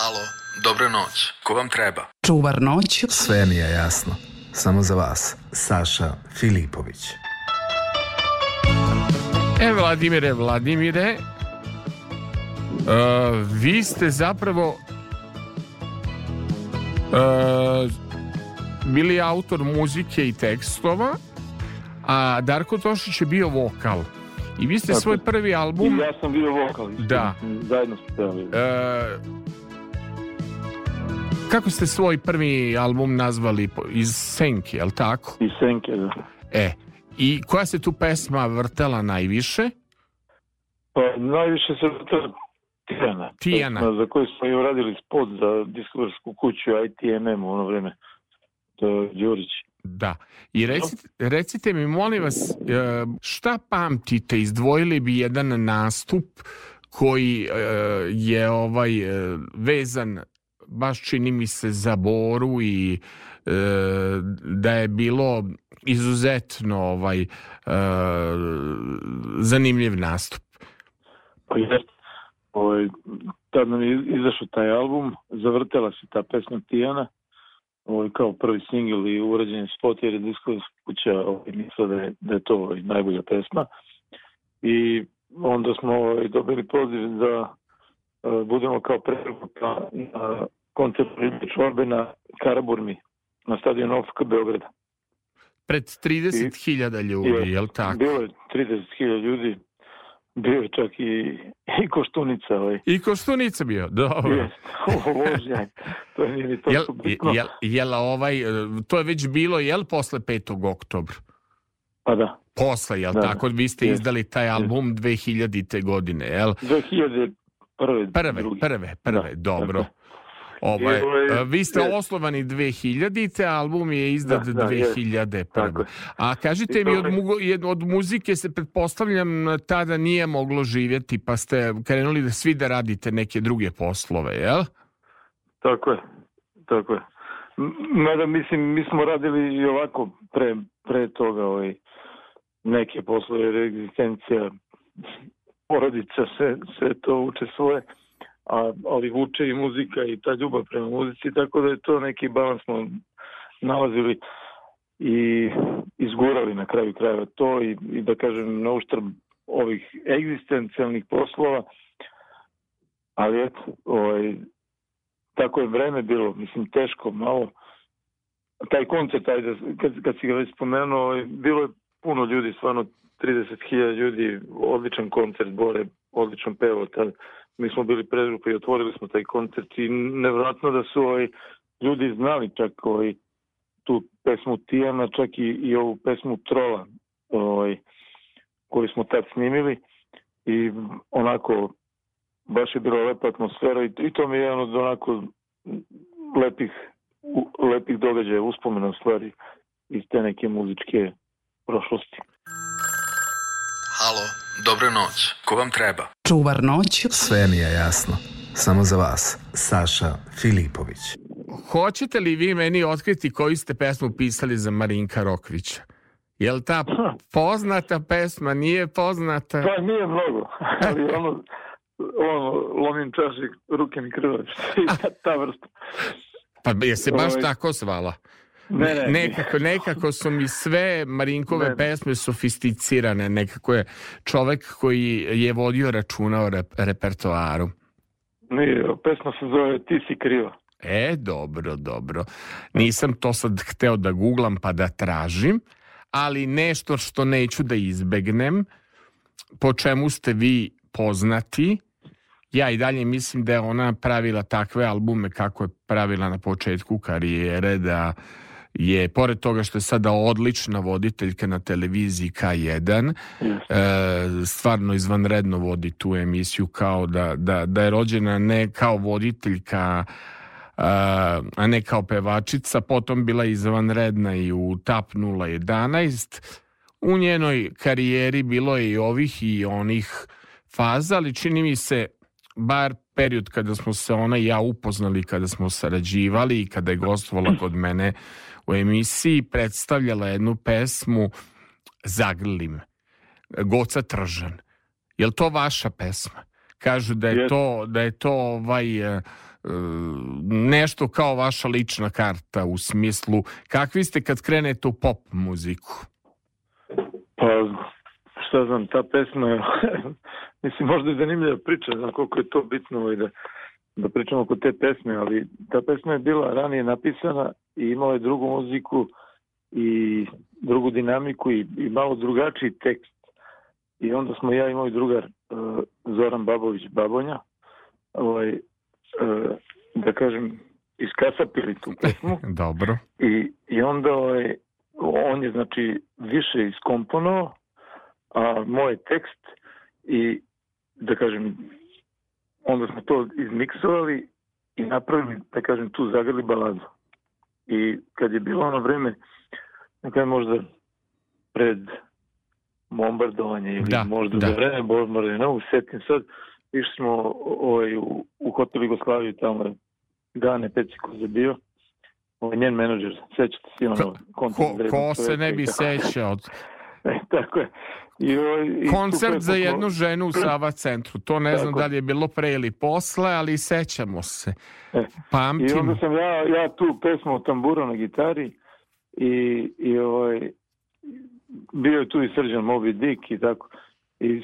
Halo, dobro noć. Ko vam treba? Čuvar noć. Sve mi je jasno. Samo za vas. Saša Filipović. E, Vladimire, Vladimire, uh, vi ste zapravo uh, bili autor muzike i tekstova a Darko Tošić je bio vokal. I vi ste Tako. svoj prvi album... I ja sam bio vokal. Da. Mm, zajedno ste pevali. E, kako ste svoj prvi album nazvali? Iz Senke, je li tako? Iz Senke, da. E, i koja se tu pesma vrtela najviše? Pa, najviše se vrtela Tijana. Tijana. Pesma za koju smo i uradili spot za diskoversku kuću ITMM u ono vreme. To je Đurić. Da. I recite, recite mi, molim vas, e, šta pamtite? Izdvojili bi jedan nastup koji e, je ovaj e, vezan baš čini mi se za Boru i da je bilo izuzetno ovaj zanimljiv nastup. Pa jeste. Ovaj, tad nam je izašao taj album, zavrtela se ta pesma Tijana ovaj, kao prvi singl i urađen spot jer je Discos kuća ovaj, misla da je, da je to ovaj, najbolja pesma i onda smo ovaj, dobili poziv da uh, budemo kao preruka na koncert čvorbe na Karaburmi na stadionu OFK Beograda pred 30.000 ljudi, je li tako? Bilo je 30.000 ljudi, Bio je čak i, i Koštunica. Ovaj. I Koštunica bio, dobro. Yes. Ložnjak, to je ni to jel, bitno. Jel, jel, ovaj, e, to je već bilo, jel, posle 5. oktobra? Pa da. Posle, jel da, tako? Vi ste yes. izdali taj album yes. 2000. godine, jel? 2001. prve, prve, drugi. prve, prve, da, dobro. Dakle. Ovaj, ovaj e, vi ste je, oslovani 2000-te, album je izdat da, 2001. Da, tako. A kažite I mi, od, ovaj- mu, od muzike se pretpostavljam tada nije moglo živjeti, pa ste krenuli da svi da radite neke druge poslove, jel? Tako je, tako je. Mada mislim, mi smo radili i ovako pre, pre toga ovaj, neke poslove, egzistencija, porodica, sve, sve to uče svoje a, ali vuče i muzika i ta ljubav prema muzici, tako da je to neki balans smo nalazili i izgurali na kraju krajeva to i, i da kažem na uštrb ovih egzistencijalnih poslova, ali eto, ovaj, tako je vreme bilo, mislim, teško malo. Taj koncert, ajde, kad, kad si ga već spomenuo, ovaj, bilo je puno ljudi, stvarno 30.000 ljudi, odličan koncert, Bore, odličan pevo, tad mi smo bili predgrupa i otvorili smo taj koncert i nevratno da su ovaj, ljudi znali čak ovaj, tu pesmu Tijana, čak i, i ovu pesmu Trola ovaj, koju smo tad snimili i onako baš je bila lepa atmosfera i, i to mi je jedan od onako lepih, lepih događaja, uspomena stvari iz te neke muzičke prošlosti. Halo. Dobra noć. Ko vam treba? Čuvar noć. Sve mi je jasno. Samo za vas. Saša Filipović. Hoćete li vi meni otkriti koju ste pesmu pisali za Marinka Rokvića? Jel ta hm. poznata pesma nije poznata? Pa nije mnogo, ali ono, ono lomim čašik, ruke mi krvaviš, ta vrsta. Pa je se baš ovaj. tako zvala? ne, ne. Nekako, nekako su mi sve Marinkove ne, pesme sofisticirane, nekako je čovek koji je vodio računa o rep repertoaru. Ne, pesma se zove Ti si kriva. E, dobro, dobro. Nisam to sad hteo da googlam pa da tražim, ali nešto što neću da izbegnem, po čemu ste vi poznati, ja i dalje mislim da je ona pravila takve albume kako je pravila na početku karijere, da uh, je, pored toga što je sada odlična voditeljka na televiziji K1, e, stvarno izvanredno vodi tu emisiju kao da, da, da je rođena ne kao voditeljka, e, a ne kao pevačica, potom bila izvanredna i u TAP 011. U njenoj karijeri bilo je i ovih i onih faza, ali čini mi se bar period kada smo se ona i ja upoznali, kada smo sarađivali i kada je gostovala kod mene u emisiji predstavljala jednu pesmu Zagrlim, Goca Tržan. Je li to vaša pesma? Kažu da je to, da je to ovaj, e, e, nešto kao vaša lična karta u smislu kakvi ste kad krenete u pop muziku? Pa šta znam, ta pesma je mislim možda je zanimljiva priča, znam koliko je to bitno i da, da pričamo oko te pesme, ali ta pesma je bila ranije napisana i imao je drugu muziku i drugu dinamiku i, i malo drugačiji tekst. I onda smo ja i moj drugar e, Zoran Babović Babonja ovaj, e, da kažem iskasapili tu pesmu. Dobro. I, i onda ovaj, on je znači više iskomponovao a moj tekst i da kažem onda smo to izmiksovali i napravili, da kažem, tu zagrli baladu. I kad je bilo ono vreme, nekaj možda pred bombardovanje ili da, možda da. za vreme bombardovanja, u setim sad, išli smo ovaj, u, u hotel Jugoslaviju, tamo je Gane Peciko zabio, ovaj, njen menadžer, sećate se ono... Ko, ko se ne bi sećao, Tako je. I, Koncert za jednu ženu u Sava centru. To ne znam da li je bilo pre ili posle, ali sećamo se. E. Pamtim. I onda sam ja, ja tu pesmu o tamburu na gitari i, i ovaj, bio je tu i Srđan Moby Dick i tako. I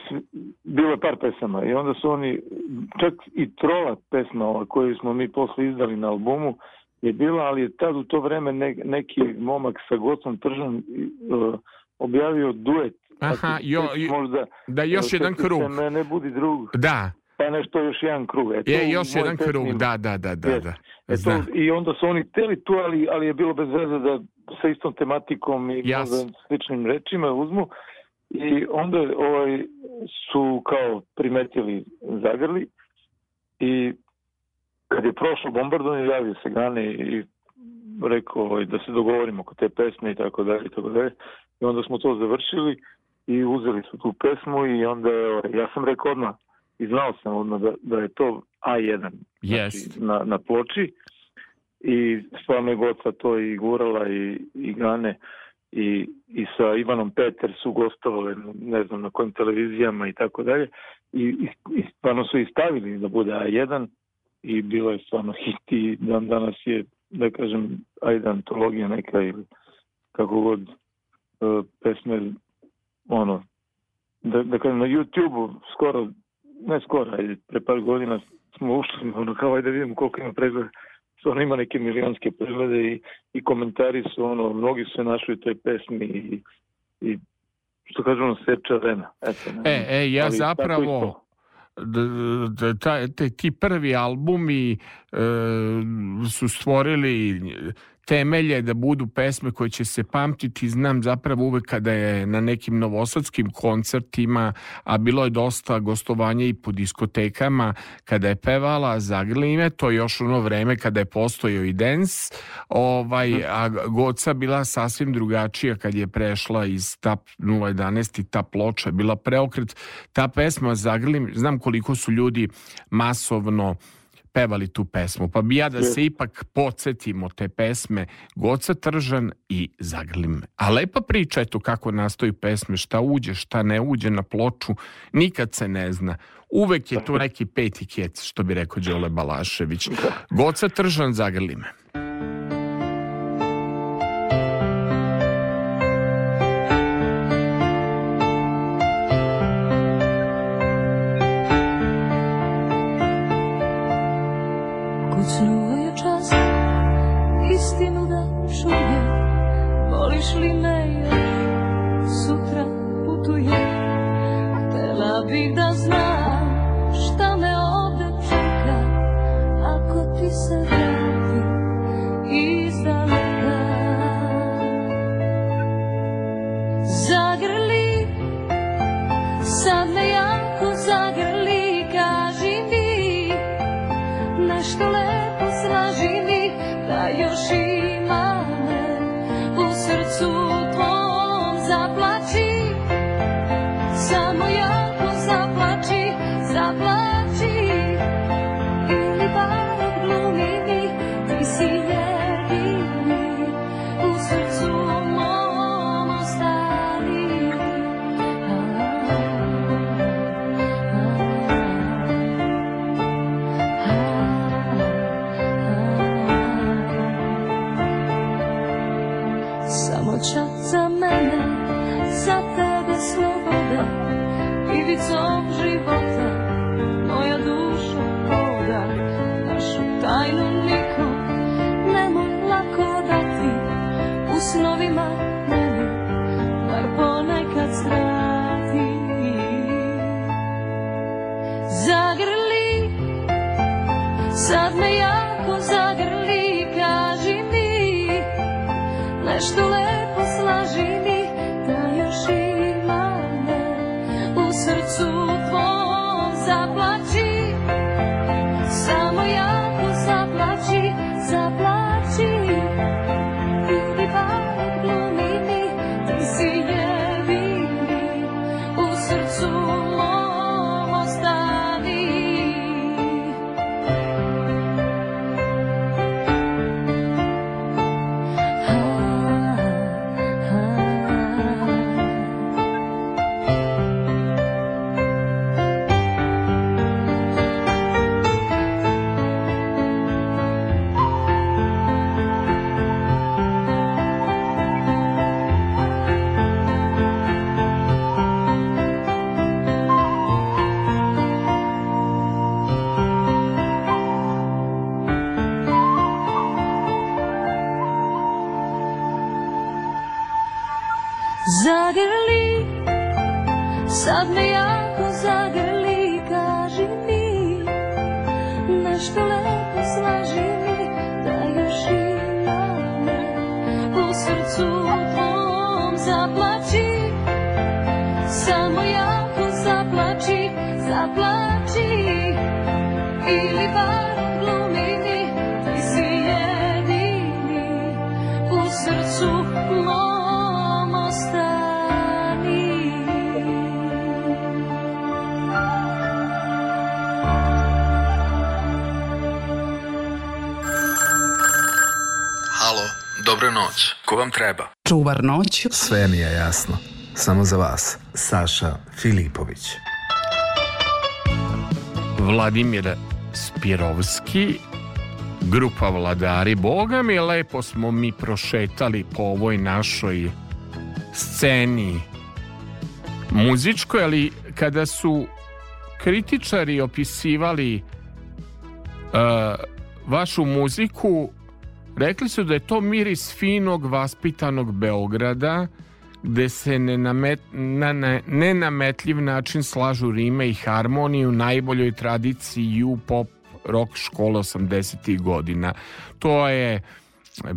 bilo je par pesama i onda su oni, čak i trola pesma ova, koju smo mi posle izdali na albumu, je bila, ali je tad u to vreme ne, neki momak sa Gocom Tržan uh, objavio duet. Aha, ti, jo, jo, možda, da još jedan krug. Se mene budi drug. Da. Pa nešto još jedan krug. E, je, još jedan krug, da, da, da, da. da. Eto, I onda su oni teli tu, ali, ali je bilo bez veze da sa istom tematikom i Jas. možda sličnim rečima uzmu. I onda ovaj, su kao primetili zagrli i kad je prošlo bombardovanje javio se Gane i rekao ovaj, da se dogovorimo oko te pesme i tako dalje i tako dalje onda smo to završili i uzeli su tu pesmu i onda ja sam rekao odmah i znao sam odmah da, da je to A1 yes. Znači, na, na ploči i stvarno je Goca to i gurala i, i Gane i, i sa Ivanom Peter su gostovali ne znam na kojim televizijama i tako dalje i, i, i stvarno su i stavili da bude A1 i bilo je stvarno hit i dan danas je da kažem ajde antologija neka ili kako god E, pesme, ono, da, da kažem, na YouTube-u skoro, ne skoro, ajde, pre par godina smo ušli, ono, kao ajde da vidimo koliko ima pregleda. Stvarno ima neke milionske preglede i, i komentari su, ono, mnogi su se našli u toj pesmi i, i što kažemo, seča vrena. Eto, e, e, ja ali, zapravo, taj, ti prvi albumi e, su stvorili temelje da budu pesme koje će se pamtiti, znam zapravo uvek kada je na nekim novosadskim koncertima, a bilo je dosta gostovanja i po diskotekama, kada je pevala Zagrlime, to je još ono vreme kada je postojao i dance, ovaj, mhm. a Goca bila sasvim drugačija kad je prešla iz TAP 011 i ta ploča je bila preokret. Ta pesma Zagrlim, znam koliko su ljudi masovno pevali tu pesmu. Pa bi ja da se ipak podsjetimo te pesme Goca Tržan i Zagrlim. A lepa priča je to kako nastoji pesme, šta uđe, šta ne uđe na ploču, nikad se ne zna. Uvek je to neki peti kec, što bi rekao Đole Balašević. Goca Tržan, Zagrli me. Kucnuo je čas, istinu da čuje, voliš li me još, sutra putuje. Htela bih da znam šta me ovde čeka, ako ti se vrati iz daleka. Zagrli, sad me jako zagrli, koliko vam treba. Čuvar noć. Sve mi je jasno. Samo za vas, Saša Filipović. Vladimir Spirovski, grupa Vladari. Boga mi lepo smo mi prošetali po ovoj našoj sceni muzičkoj, ali kada su kritičari opisivali uh, vašu muziku Rekli su da je to miris finog vaspitanog Beograda gde se nenamet, na, na nenametljiv način slažu rime i harmoniju najboljoj tradiciji u-pop rock škola 80. godina. To je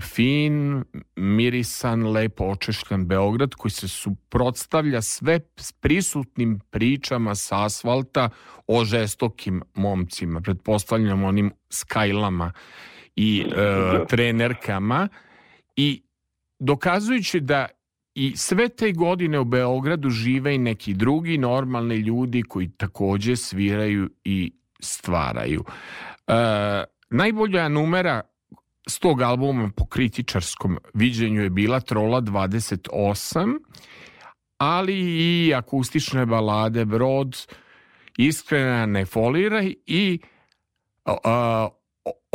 fin, mirisan, lepo očešljan Beograd koji se suprotstavlja sve s prisutnim pričama sa asfalta o žestokim momcima, pretpostavljam onim skajlama i e, da, da, da. trenerkama i dokazujući da i sve te godine u Beogradu žive i neki drugi normalni ljudi koji takođe sviraju i stvaraju. E, najbolja numera s tog albuma po kritičarskom viđenju je bila Trola 28, ali i akustične balade Brod, Iskrena ne foliraj i a,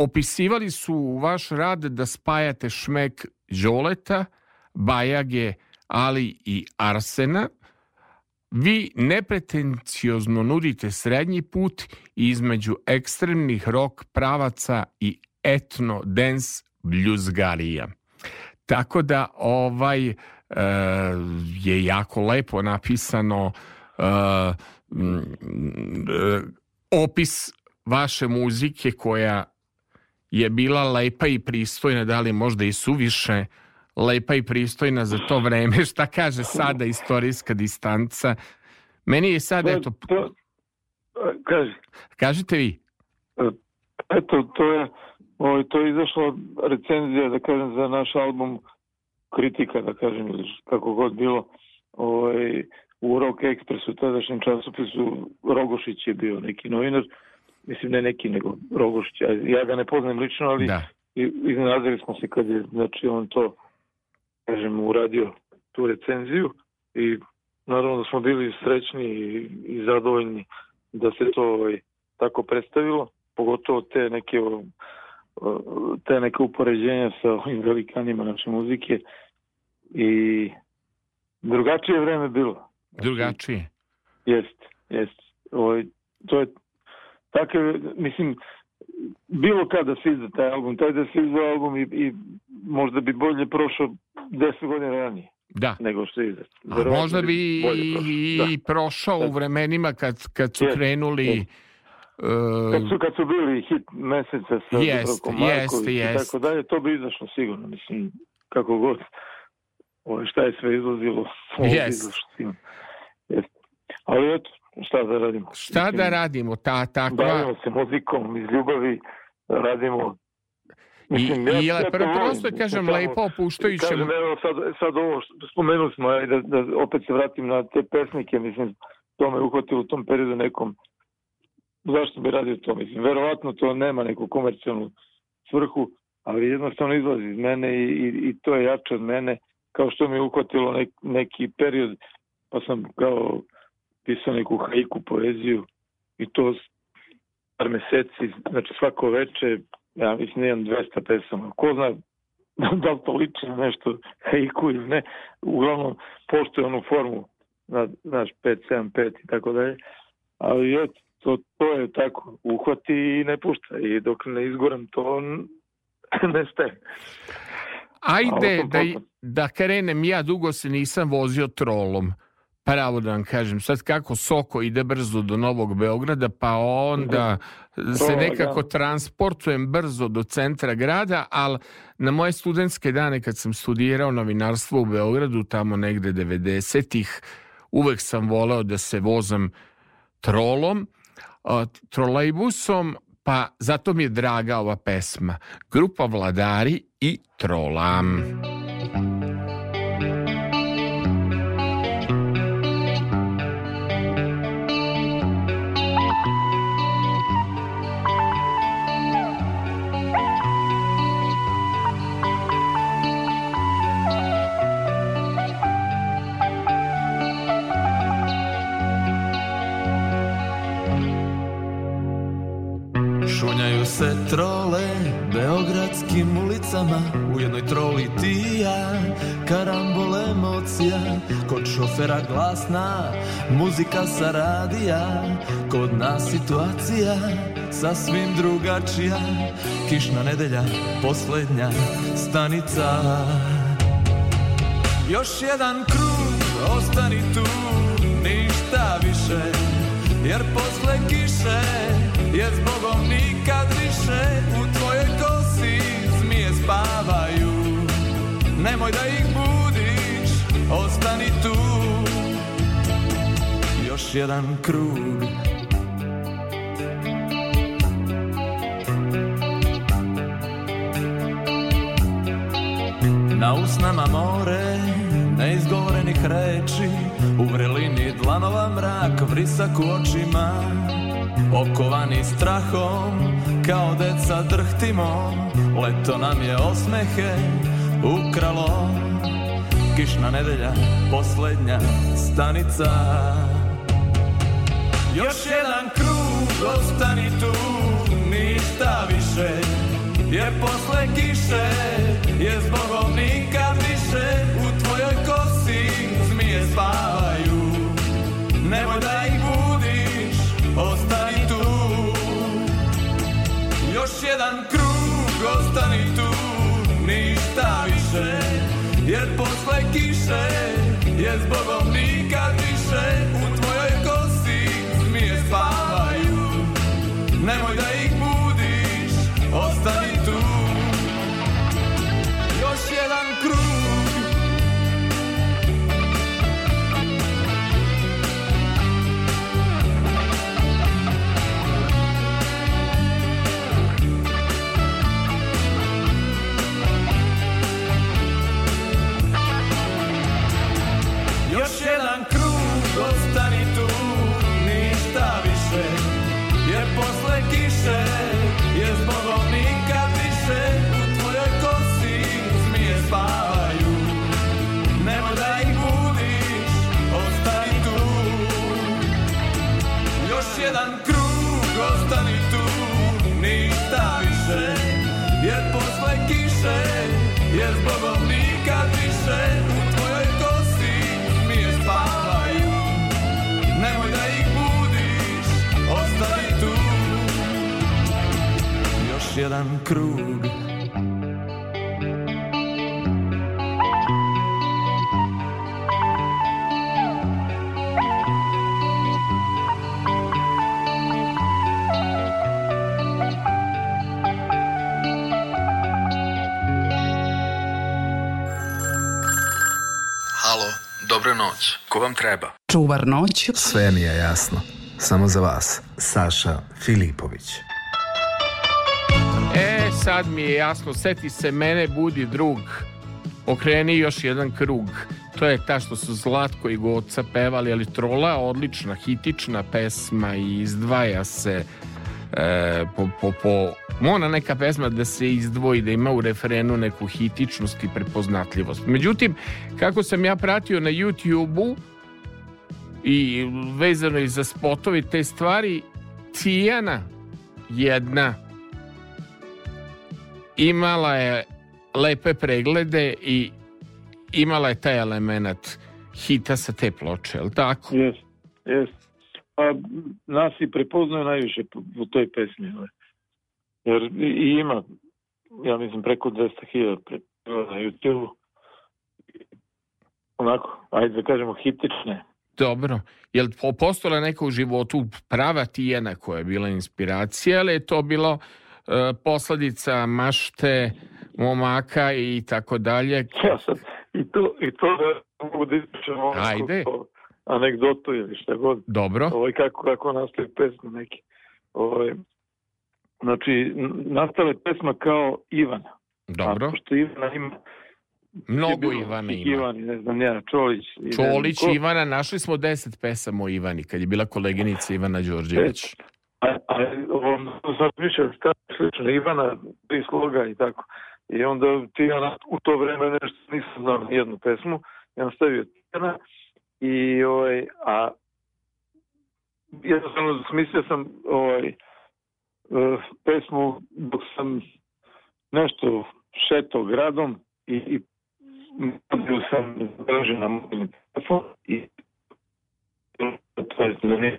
Opisivali su vaš rad da spajate šmek Žoleta, Bajage, ali i Arsena. Vi nepretenciozno nudite srednji put između ekstremnih rock pravaca i etno dance bljuzgarija. Tako da ovaj e, je jako lepo napisano e, e, opis vaše muzike koja je bila lepa i pristojna, da li možda i suviše lepa i pristojna za to vreme, šta kaže sada istorijska distanca. Meni je sad, eto... To, kaži. Kažite vi. E, eto, to je, o, ovaj, to je izašla recenzija, da kažem, za naš album kritika, da kažem, ili kako god bilo, ovaj, u Rock Expressu, tadašnjem časopisu, Rogošić je bio neki novinar, mislim ne neki nego Rogošića, ja ga ne poznajem lično, ali da. iznenadili smo se kad je znači, on to kažem, uradio tu recenziju i naravno da smo bili srećni i, i zadovoljni da se to ovaj, tako predstavilo, pogotovo te neke te neke upoređenja sa ovim velikanima naše muzike i drugačije vreme bilo. Drugačije? Jeste, jeste. Ovo, ovaj, to je Dakle, mislim, bilo kada da se izda taj album, taj da se izda album i, i možda bi bolje prošao deset godina ranije. Da. Nego što je izda. A možda bi i da. prošao da. u vremenima kad, kad su yes. krenuli... Yes. Uh, eh, kad, su, kad su bili hit meseca sa jest, jest, i tako dalje, to bi izašlo sigurno, mislim, kako god. o, ovaj, šta je sve izlazilo, ovo yes. izašlo Jest. Ali eto, šta da radimo. Šta da radimo? Ta, takva... Bavimo se muzikom iz ljubavi, radimo Mislim, I, ja, i ja prvo, prosto je, kažem, samo, lepo opuštajuće. Kažem, evo, sad, sad ovo, spomenuli smo, ja, da, da opet se vratim na te pesnike, mislim, to me uhvatilo u tom periodu nekom. Zašto bi radio to? Mislim, verovatno to nema neku komercijalnu svrhu, ali jednostavno izlazi iz mene i, i, i to je jače od mene, kao što mi je uhvatilo nek, neki period, pa sam kao pisao neku hajku poeziju i to par meseci, znači svako veče, ja mislim da 200 pesama. Ko zna da li to liči na nešto haiku ili ne, uglavnom poštuje onu formu, znaš, 5, 7, 5 i tako dalje, ali eto, to, to je tako, uhvati i ne pušta i dok ne izgoram to ne staje. Ajde da, da krenem, ja dugo se nisam vozio trolom pravo da vam kažem, sad kako Soko ide brzo do Novog Beograda, pa onda da. se nekako da. transportujem brzo do centra grada, ali na moje studentske dane kad sam studirao novinarstvo u Beogradu, tamo negde 90-ih, uvek sam voleo da se vozam trolom, trolejbusom, pa zato mi je draga ova pesma. Grupa Vladari i Trolam. Trolam. trole Beogradskim ulicama U jednoj troli ti ja Karambol emocija Kod šofera glasna Muzika sa radija Kod nas situacija Sa svim drugačija Kišna nedelja Poslednja stanica Još jedan krug Ostani tu Ništa više Jer posle kiše je zbogom nikad više duše u tvojoj kosi zmije spavaju Nemoj da ih budiš, ostani tu Još jedan krug Na usnama more neizgovorenih reči U vrelini dlanova mrak, vrisak u očima Okovani strahom, kao deca drhtimo Leto nam je osmehe ukralo Kišna nedelja, poslednja stanica Još jedan krug, ostani tu, ništa više je posle kiše je zbogom nikad više U tvojoj kosi zmije spavaju Nemoj da jedan krug, ostani tu, ništa više, jer posle kiše je zbogom nikad više u tvojoj kosi mi je spavaju, nemoj da jedan krug Halo, dobra noć. Ko vam treba? Čuvar noć. Sve mi je jasno. Samo za vas. Saša Filipović sad mi je jasno, seti se mene, budi drug, okreni još jedan krug. To je ta što su Zlatko i Goca pevali, ali Trola odlična, hitična pesma i izdvaja se e, po, po, po mona neka pesma da se izdvoji, da ima u refrenu neku hitičnost i prepoznatljivost. Međutim, kako sam ja pratio na YouTube-u i vezano i za spotove te stvari, Tijana, jedna imala je lepe preglede i imala je taj element hita sa te ploče, je li tako? Jes, jes. Pa nas i prepoznaju najviše u toj pesmi. Ne? Ovaj. Jer i ima, ja mislim, preko 200.000 na YouTube. Onako, ajde da kažemo, hitične. Dobro. Je li postojala neka u životu prava tijena koja je bila inspiracija, ali je to bilo E, posledica mašte momaka i tako dalje. Ja sam, i to, i to da mogu da ispričam Ajde. anegdotu ili šta god. Dobro. Ovo, ovaj, kako, kako nastaje pesma neki. Ovo, ovaj, znači, nastale pesma kao Ivana. Dobro. A, što Ivana ima Mnogo Ivana ima. Ivani, ne znam, ja, Čolić. Čolić, Ivana, našli smo deset pesama o Ivani, kad je bila koleginica Ivana Đorđević a, a on razmišlja šta slično Ivana, tri sloga i tako. I onda ti ja u to vreme nešto nisam znao jednu pesmu, ja stavio Tijana i ovaj, a jednostavno smislio sam ovaj, eh, pesmu dok sam nešto šeto gradom i, i sam draži na mobilni telefon i to je zanimljivo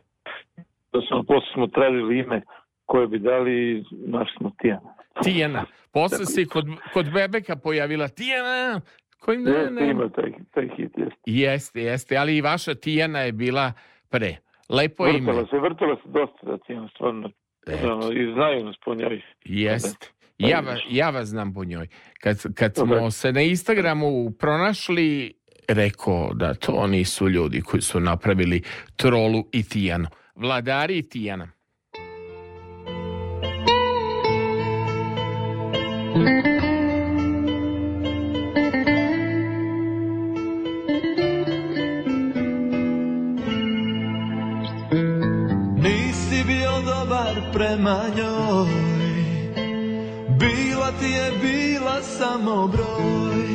da smo posle smo tražili ime koje bi dali, naš smo Tijana. Tijana. Posle se kod, kod Bebeka pojavila Tijana, kojim ne, ne. Jeste, ima taj, taj hit, jeste. Jeste, jeste, ali i vaša Tijana je bila pre. Lepo vrtala ime. Vrtala se, vrtala se dosta da Tijana, stvarno. Eto. I znaju nas po njoj. Jeste. Ja, va, ja vas znam po njoj. Kad, kad smo okay. se na Instagramu pronašli, rekao da to nisu ljudi koji su napravili trolu i Tijanu. Vladari i Tijana. Nisi bio dobar prema njoj Bila ti je bila samo broj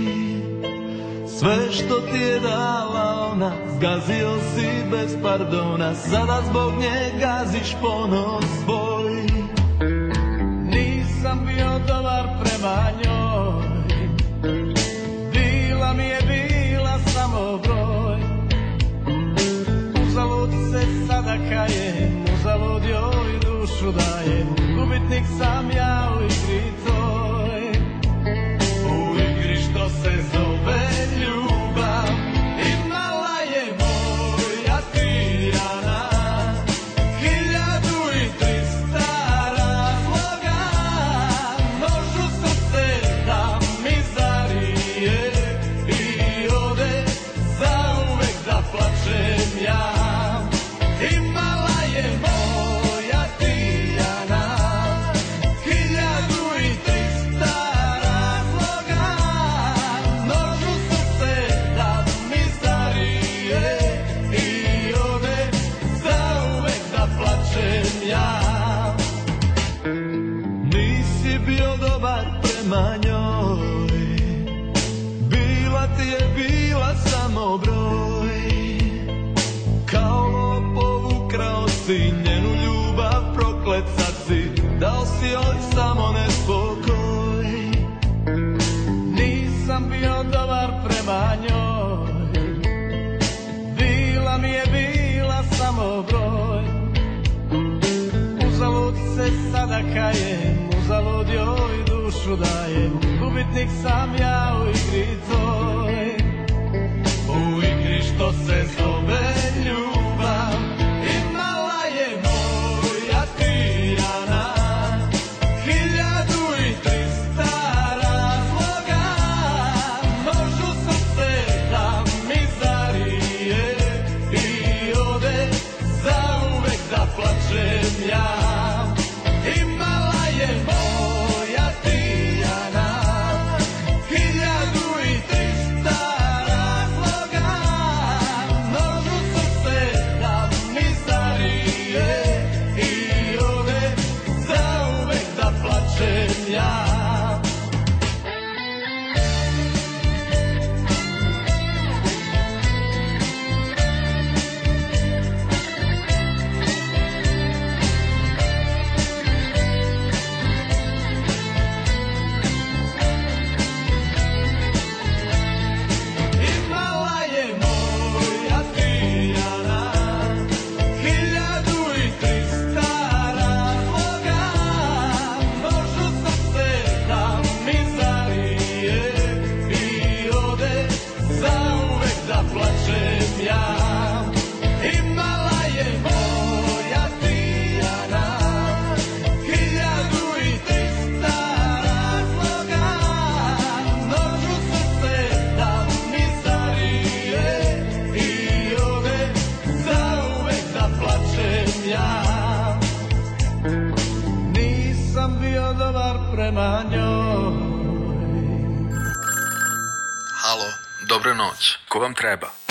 Sve što ti je dao ona Zgazio si bez pardona Sada zbog nje gaziš ponos svoj Nisam bio dobar prema njoj Bila mi je bila samo broj Uzalud se sada kajem Uzalud joj dušu dajem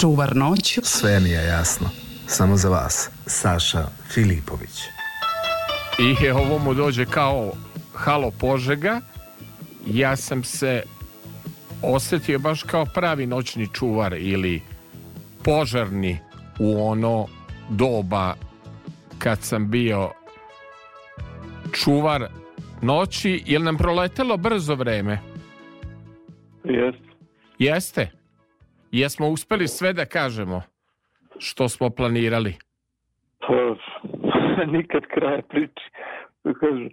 čuvar noću. Sve mi je jasno. Samo za vas, Saša Filipović. I ovo mu dođe kao halo požega. Ja sam se osetio baš kao pravi noćni čuvar ili požarni u ono doba kad sam bio čuvar noći, jer nam proletelo brzo vreme. Jeste. Jeste? Jesmo uspeli sve da kažemo što smo planirali? Pa, nikad kraja priči. Da kažem,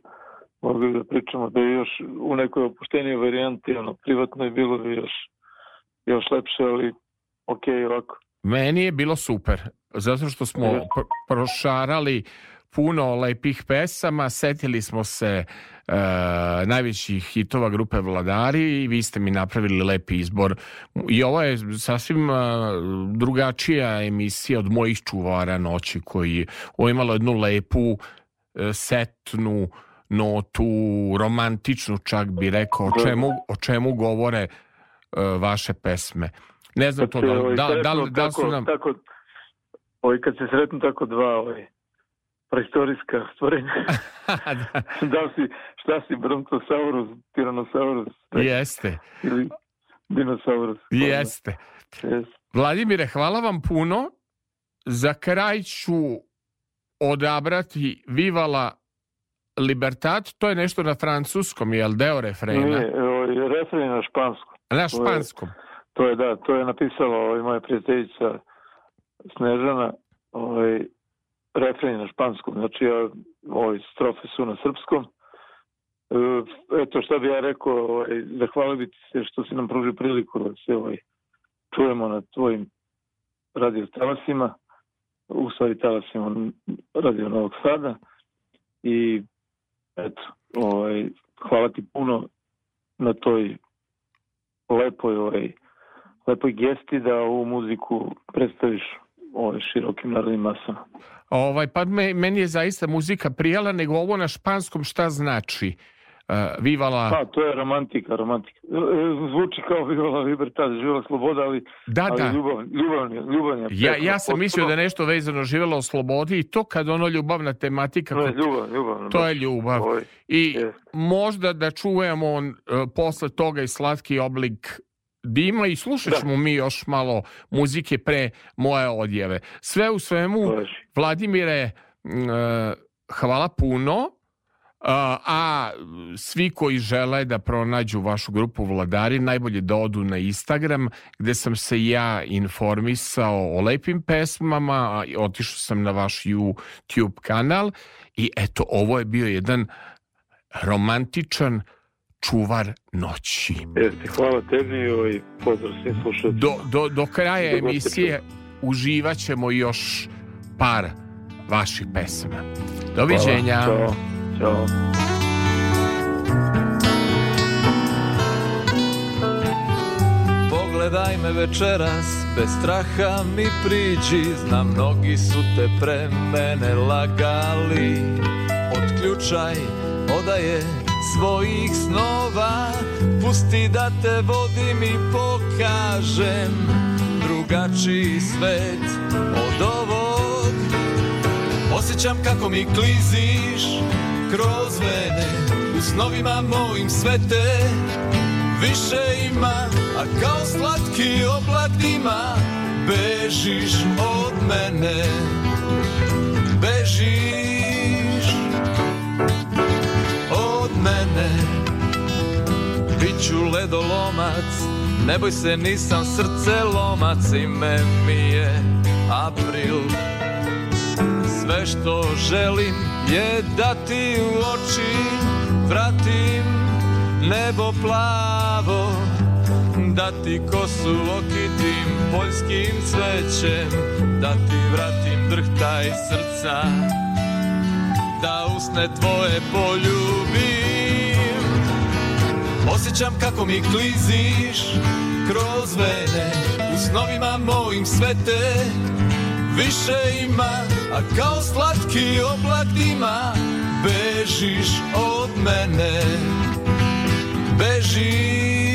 mogu da pričamo da je još u nekoj opuštenijoj varijanti, ono, privatno je bilo da još, još lepše, ali ok, ovako. Meni je bilo super, zato što smo prošarali uh, puno lepih ovaj, pesama, setili smo se e, najvećih hitova grupe Vladari i vi ste mi napravili lepi izbor. I ovo je sasvim e, drugačija emisija od mojih čuvara noći koji ovo je imalo jednu lepu e, setnu notu, romantičnu čak bi rekao, o čemu, o čemu govore e, vaše pesme. Ne znam to da, ovaj, da, da, da, su nam... Tako, kad se sretnu tako dva ovaj, praistorijska stvorenja. da si, šta si, brontosaurus, tiranosaurus? Jeste. Ili dinosaurus. Jeste. Jeste. Vladimire, hvala vam puno. Za kraj ću odabrati Vivala Libertad, to je nešto na francuskom, jel deo refrena? Nije, ovaj, refren na španskom. Na španskom. To je, to je da, to je napisala ovaj, moja prijateljica Snežana, ovaj, refren na španskom, znači ja, ove ovaj, strofe su na srpskom. E, eto šta bih ja rekao, ovaj, zahvalio bi se što si nam pružio priliku da se ovaj, čujemo na tvojim radio talasima, u stvari talasima radio Novog Sada i eto, ovaj, hvala ti puno na toj lepoj, ovaj, lepoj gesti da ovu muziku predstaviš ovaj, širokim narodnim masama. Ovaj, pa me, meni je zaista muzika prijela, nego ovo na španskom šta znači? Uh, vivala... Pa, to je romantika, romantika. E, e, zvuči kao Vivala Libertad, živa sloboda, ali, da, ali da. ljubav, ljubavnja. ljubavnja ja, ja sam mislio da nešto vezano živjelo o slobodi i to kad ono ljubavna tematika... To je ljubav, ljubav. To je ljubav. Ovaj, I je. možda da čujemo on, uh, posle toga i slatki oblik dima i slušat da. ćemo da. mi još malo muzike pre moje odjeve. Sve u svemu, Boži. Vladimire, e, hvala puno. E, a svi koji žele da pronađu vašu grupu vladari, najbolje da odu na Instagram, gde sam se ja informisao o lepim pesmama, otišao sam na vaš YouTube kanal i eto, ovo je bio jedan romantičan čuvar noći. Jeste, hvala tebi i ovaj, pozdrav svim slušateljima. Do, do, do kraja emisije uživaćemo još par vaših pesama. Doviđenja. Hvala. Ćao. Pogledaj me večeras, bez straha mi priđi Znam, mnogi su te pre mene lagali Otključaj odaje svojih snova Pusti da te vodim i pokažem Drugačiji svet od ovog Osjećam kako mi kliziš kroz vene U snovima mojim sve te više ima A kao slatki oblak dima Bežiš od mene Bežiš od mene Biću ledolomac Ne boj se nisam srce lomac Ime mi je April Sve što želim je da ti u oči vratim nebo plavo Da ti kosu okitim poljskim cvećem Da ti vratim drhtaj srca Da usne tvoje poljubim Osjećam kako mi kliziš kroz vene U snovima mojim sve te više ima A kao slatki oblak dima Bežiš od mene Bežiš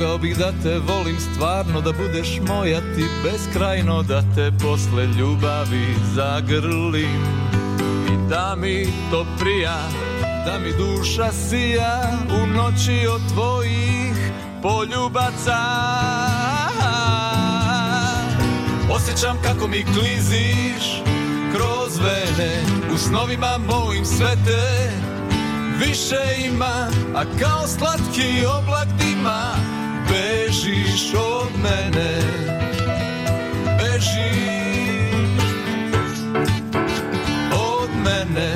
Mogao bih da te volim stvarno Da budeš moja ti beskrajno Da te posle ljubavi zagrlim I da mi to prija Da mi duša sija U noći od tvojih poljubaca Osjećam kako mi kliziš Kroz vene U snovima mojim sve te više ima, a kao slatki oblak dima bežiš od mene Bežiš od mene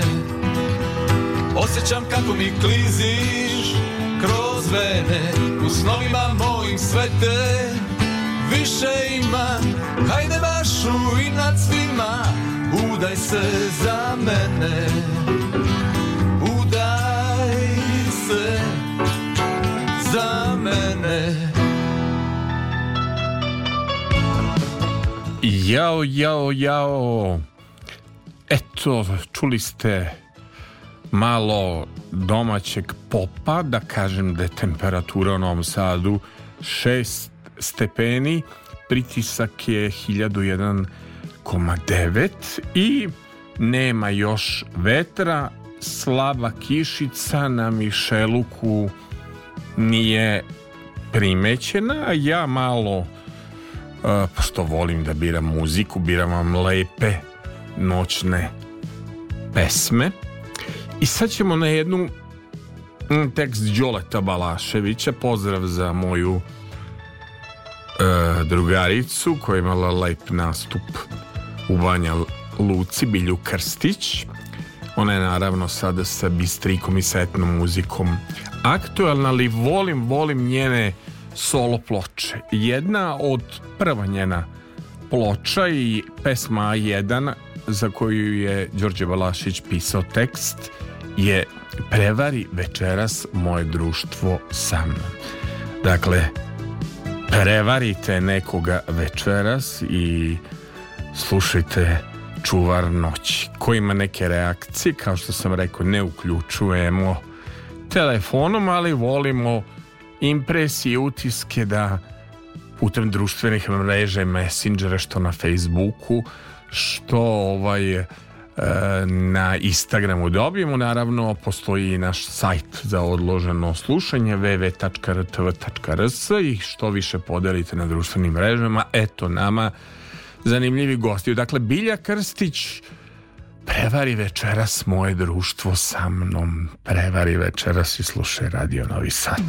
Osjećam kako mi kliziš kroz vene U snovima mojim sve te više ima Hajde mašu i nad svima Udaj se za mene Udaj se Jao, jao, jao. Eto, čuli ste malo domaćeg popa, da kažem da je temperatura u Novom Sadu 6 stepeni, pritisak je 1001,9 i nema još vetra, slaba kišica na Mišeluku nije primećena, ja malo pošto volim da biram muziku, biram vam lepe noćne pesme. I sad ćemo na jednu mm, tekst Đoleta Balaševića, pozdrav za moju e, drugaricu koja je imala lep nastup u Banja Luci, Bilju Krstić. Ona je naravno sada sa bistrikom i setnom muzikom aktualna, ali volim, volim njene solo ploče. Jedna od prva njena ploča i pesma A1 za koju je Đorđe Balašić pisao tekst je Prevari večeras moje društvo sa mnom. Dakle, prevarite nekoga večeras i slušajte čuvar noći koji ima neke reakcije kao što sam rekao ne uključujemo telefonom ali volimo impresije, utiske da putem društvenih mreža i messengera što na Facebooku, što ovaj e, na Instagramu dobijemo. Naravno, postoji i naš sajt za odloženo slušanje www.rtv.rs i što više podelite na društvenim mrežama, eto nama zanimljivi gosti. Dakle, Bilja Krstić, Prevari večeras moje društvo sa mnom, prevari večeras i slušaj Radio Novi Sad.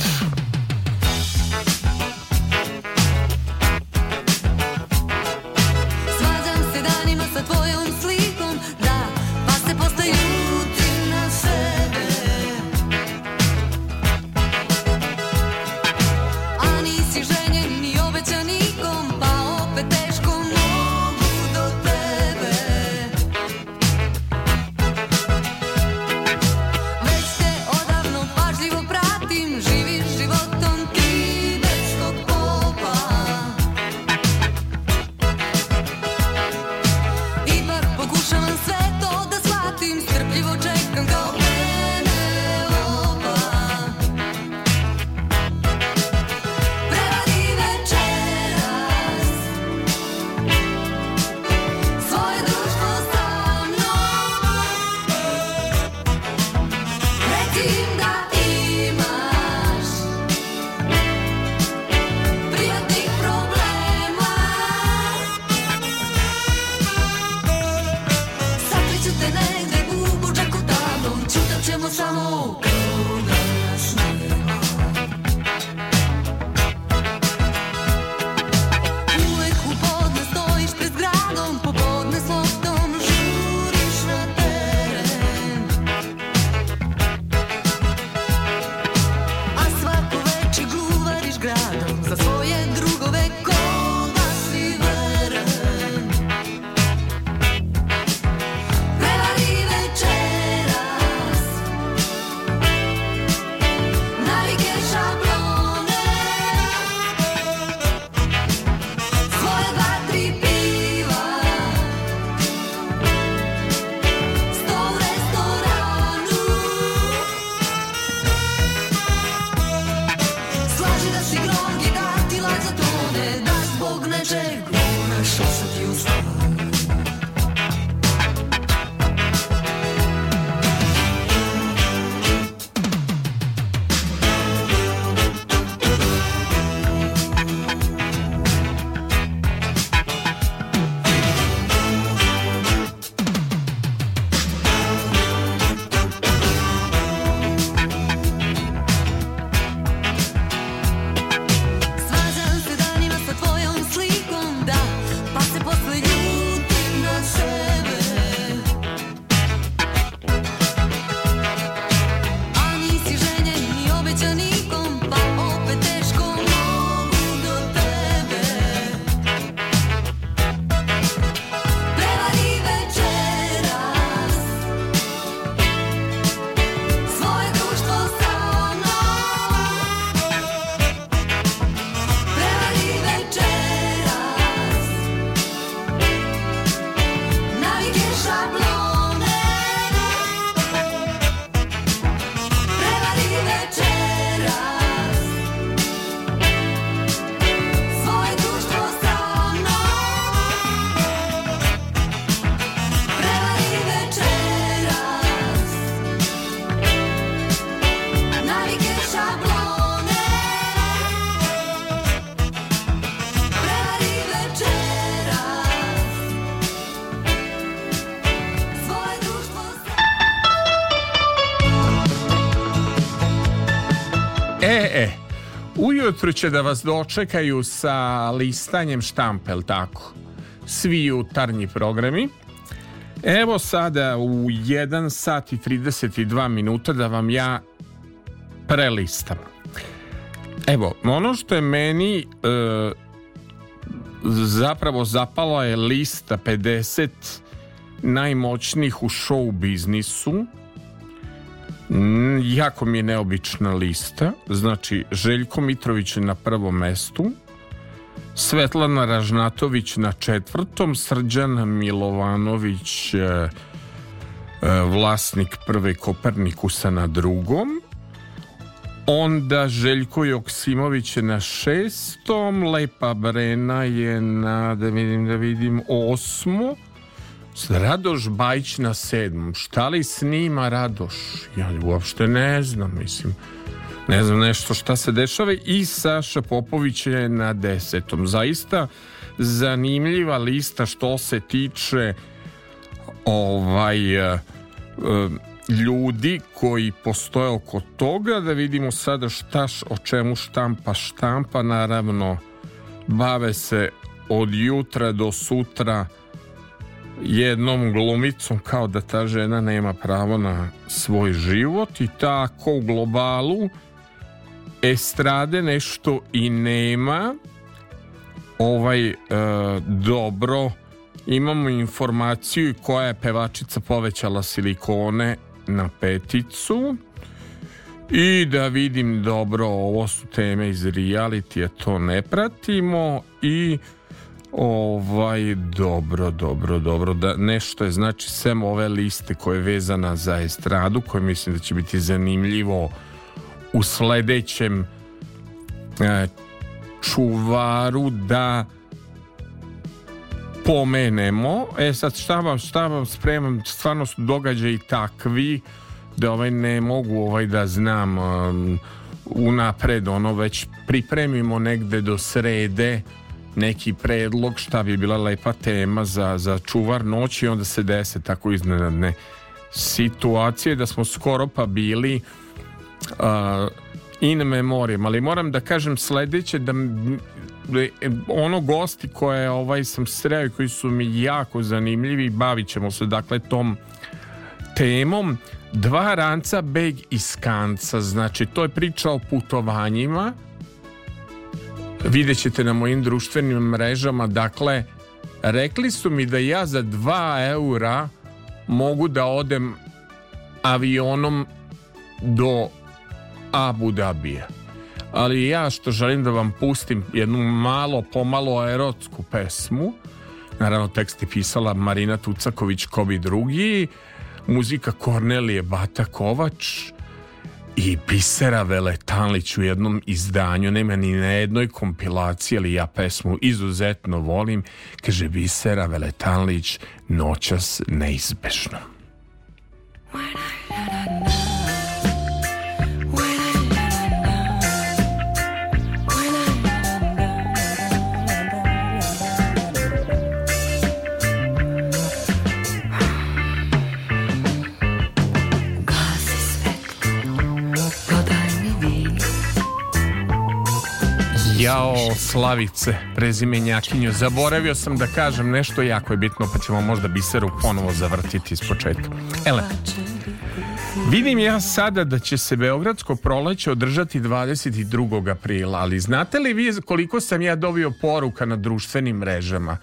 ispred će da vas dočekaju sa listanjem štampel, tako? Svi jutarnji programi. Evo sada u 1 sat i 32 minuta da vam ja prelistam. Evo, ono što je meni e, zapravo zapalo je lista 50 najmoćnijih u show biznisu Mm, jako mi je neobična lista. Znači, Željko Mitrović je na prvom mestu, Svetlana Ražnatović na četvrtom, Srđan Milovanović e, e vlasnik prve Kopernikusa na drugom, onda Željko Joksimović je na šestom, Lepa Brena je na, da vidim, da vidim, osmo, Radoš Bajić na sedmom. Šta li snima Radoš? Ja uopšte ne znam, mislim. Ne znam nešto šta se dešava i Saša Popović je na desetom. Zaista zanimljiva lista što se tiče ovaj eh, eh, ljudi koji postoje oko toga da vidimo sada šta o čemu štampa štampa naravno bave se od jutra do sutra jednom glumicom kao da ta žena nema pravo na svoj život i tako u globalu estrade nešto i nema ovaj e, dobro imamo informaciju koja je pevačica povećala silikone na peticu i da vidim dobro ovo su teme iz reality a to ne pratimo i Ovaj, dobro, dobro, dobro. Da, nešto je, znači, sem ove liste koja je vezana za estradu, koja mislim da će biti zanimljivo u sledećem e, čuvaru da pomenemo. E sad, šta vam, šta vam spremam? Stvarno su događaji takvi da ovaj ne mogu ovaj da znam um, unapred ono već pripremimo negde do srede neki predlog šta bi bila lepa tema za, za čuvar noći i onda se dese tako iznenadne situacije da smo skoro pa bili uh, in memoriam, ali moram da kažem sledeće da ono gosti koje ovaj sam sreo koji su mi jako zanimljivi bavit ćemo se dakle tom temom dva ranca beg iz kanca znači to je priča o putovanjima Vidjet ćete na mojim društvenim mrežama. Dakle, rekli su mi da ja za 2 eura mogu da odem avionom do Abu Dhabija. Ali ja što želim da vam pustim jednu malo pomalo erotsku pesmu, naravno tekst je pisala Marina Tucaković, ko bi drugi, muzika Kornelije Bata Kovač, i Bisera Veletanlić u jednom izdanju, nema ni na jednoj kompilaciji, ali ja pesmu izuzetno volim, kaže Bisera Veletanlić noćas neizbešno. Slavice, prezimenjakinju. Zaboravio sam da kažem nešto jako je bitno, pa ćemo možda biseru ponovo zavrtiti iz početka. Ele, vidim ja sada da će se Beogradsko proleće održati 22. aprila, ali znate li vi koliko sam ja dobio poruka na društvenim mrežama?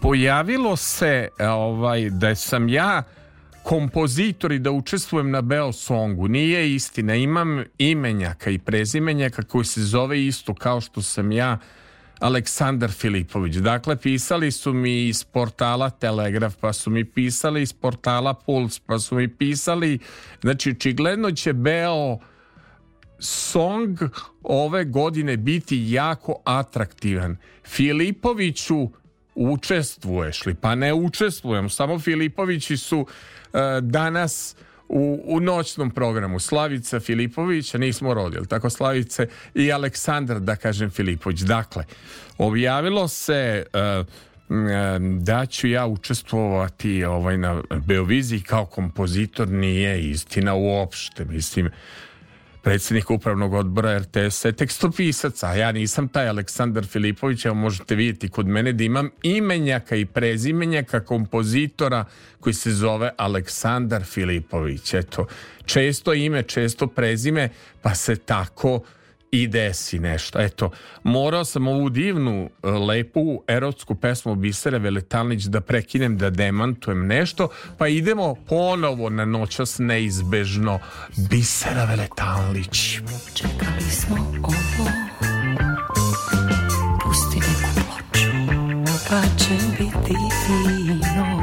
Pojavilo se e, ovaj, da sam ja kompozitori da učestvujem na Beo Songu. Nije istina, imam imenjaka i prezimenjaka koji se zove isto kao što sam ja Aleksandar Filipović. Dakle, pisali su mi iz portala Telegraf, pa su mi pisali iz portala Puls, pa su mi pisali... Znači, očigledno će Beo Song ove godine biti jako atraktivan. Filipoviću učestvuješ li? Pa ne učestvujem, samo Filipovići su e, danas u, u noćnom programu Slavica Filipovića, nismo rodili, tako Slavice i Aleksandar, da kažem Filipović. Dakle, objavilo se e, e, da ću ja učestvovati ovaj na Beoviziji kao kompozitor nije istina uopšte mislim predsednik upravnog odbora RTS-a je tekstopisac, a ja nisam taj Aleksandar Filipović, evo možete vidjeti kod mene da imam imenjaka i prezimenjaka kompozitora koji se zove Aleksandar Filipović. Eto, često ime, često prezime, pa se tako i desi nešto. Eto, morao sam ovu divnu, e, lepu, erotsku pesmu Bisera Veletalnić da prekinem, da demantujem nešto, pa idemo ponovo na noćas neizbežno. Bisera Veletalnić. Čekali smo ovo, pusti neku ploču, pa će biti fino.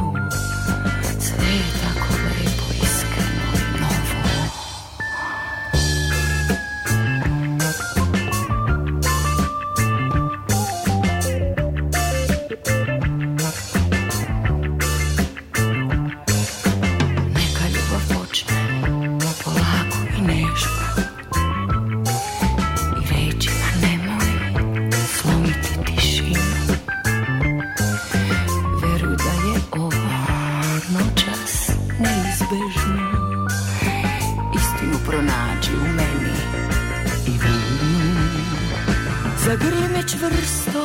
Zagrli me čvrsto,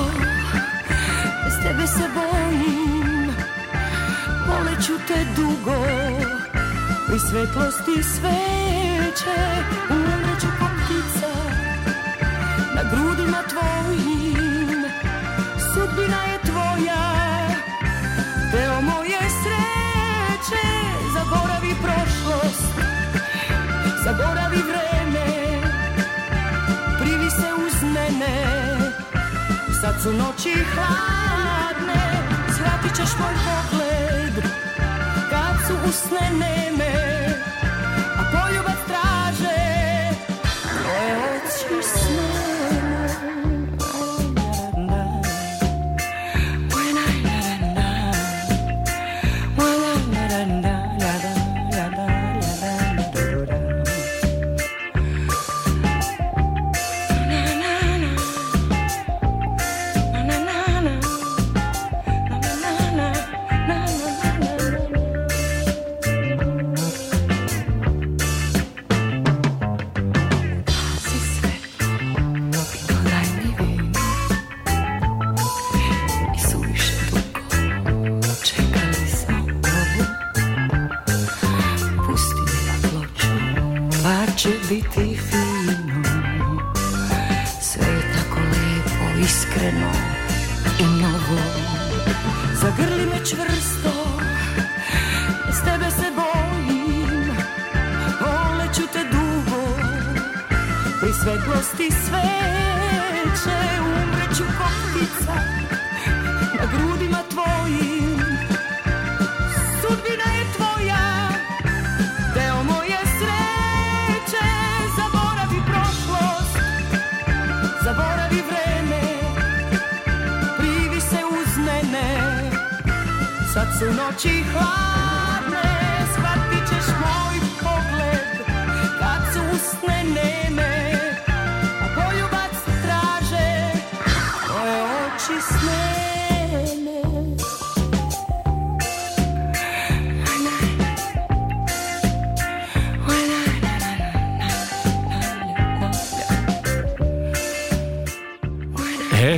bez tebe se bojim Voleću te dugo, i svetlosti sveće Umreću ko ptica, na grudima tvojim Sudbina je tvoja, deo moje sreće Zaboravi prošlost, zaboravi su noći hladne Shvatit ćeš moj pogled Kad su usne neme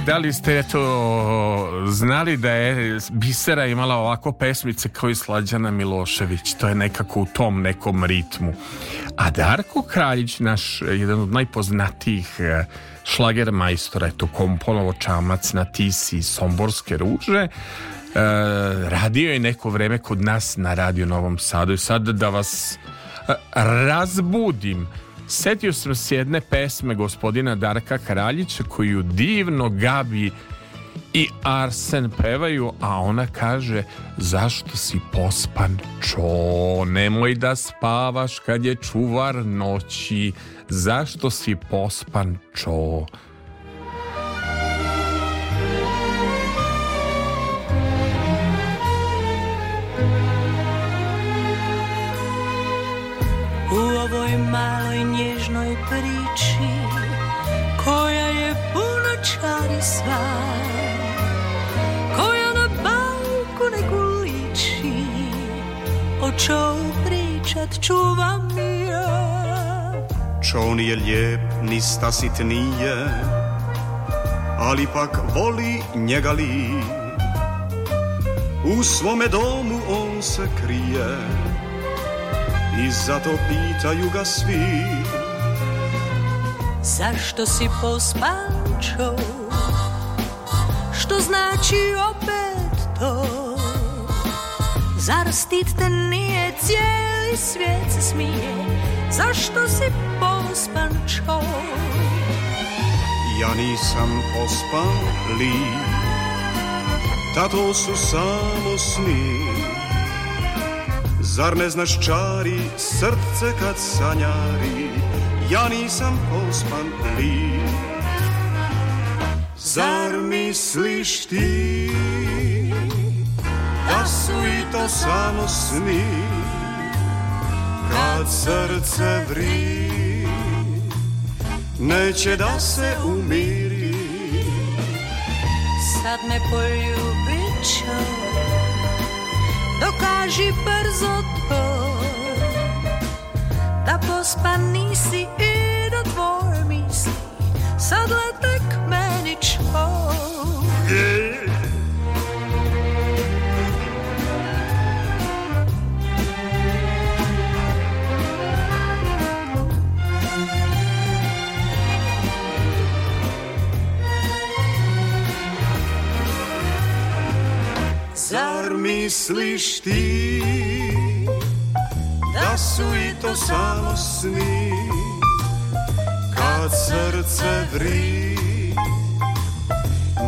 da li ste to znali da je Bisera imala ovako pesmice kao i Slađana Milošević to je nekako u tom nekom ritmu a Darko Kraljić naš jedan od najpoznatijih e, šlager majstora eto komponovo čamac na tisi Somborske ruže e, radio je neko vreme kod nas na radio Novom Sadu i sad da vas e, razbudim setio sam se jedne pesme gospodina Darka Kraljića koju divno Gabi i Arsen pevaju, a ona kaže zašto si pospan čo, nemoj da spavaš kad je čuvar noći, zašto si pospan čo. čari sva Koja na banku neku liči O čovu pričat čuvam ja Čov nije lijep, ni stasit nije Ali pak voli njega li U svome domu on se krije I zato pitaju ga svi Zašto si pospan okončou Što znači opet to Zar stid te nije cijeli svijet se smije Zašto si pospan čov Ja nisam pospan li Ta to su samo sni Zar ne znaš čari srce kad sanjari Ja nisam pospan li Zar misliš ti da su i to samo sni kad srce vri neće da se umiri sad me poljubi čo dokaži brzo to da pospan nisi i do tvoje misli sad leta misliš ti Da su i to samo sni Kad srce vri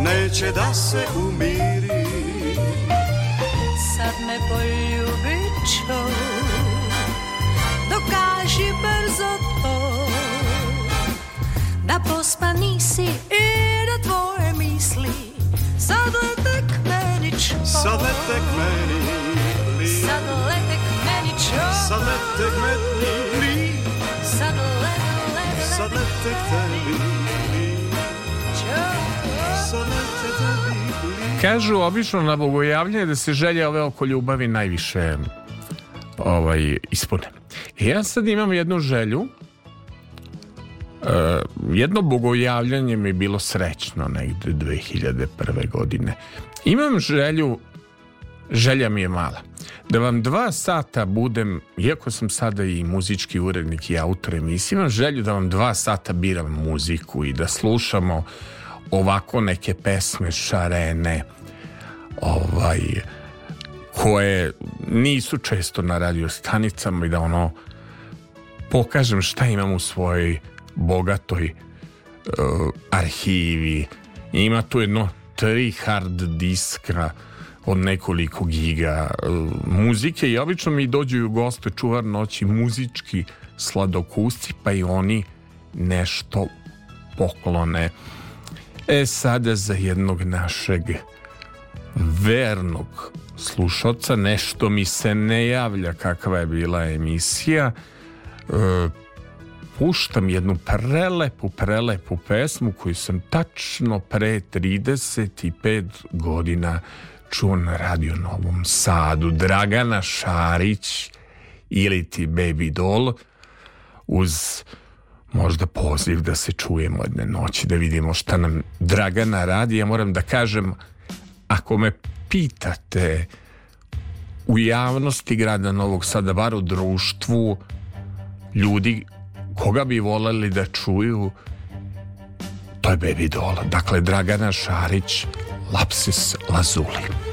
Neće da se umiri Sad me poljubi čo Dokaži brzo to Da pospa nisi i da tvoje misli Sad Sad letek meni li Sad letek meni čo Sad letek meni li Sad letek meni Sad letek meni Sad Kažu obično na bogojavljanje da se želje ove oko ljubavi najviše ovaj, ispune. Ja sad imam jednu želju E, jedno bogojavljanje mi je bilo srećno negde 2001. godine. Imam želju želja mi je mala. Da vam dva sata budem, iako sam sada i muzički urednik i autor emisije, imam želju da vam dva sata biram muziku i da slušamo ovako neke pesme šarene, ovaj, koje nisu često na radio stanicama i da ono pokažem šta imam u svojoj bogatoj uh, arhivi. Ima tu jedno tri hard diska od nekoliko giga e, muzike i obično mi dođu u goste čuvar noći muzički sladokusci pa i oni nešto poklone. E sada za jednog našeg vernog slušalca nešto mi se ne javlja kakva je bila emisija e, puštam jednu prelepu, prelepu pesmu koju sam tačno pre 35 godina čuo na Radio Novom Sadu Dragana Šarić ili ti Baby Doll uz možda poziv da se čujemo jedne noći da vidimo šta nam Dragana radi ja moram da kažem ako me pitate u javnosti grada Novog Sada bar u društvu ljudi koga bi voleli da čuju to je Baby Doll dakle Dragana Šarić lapsis lazuli.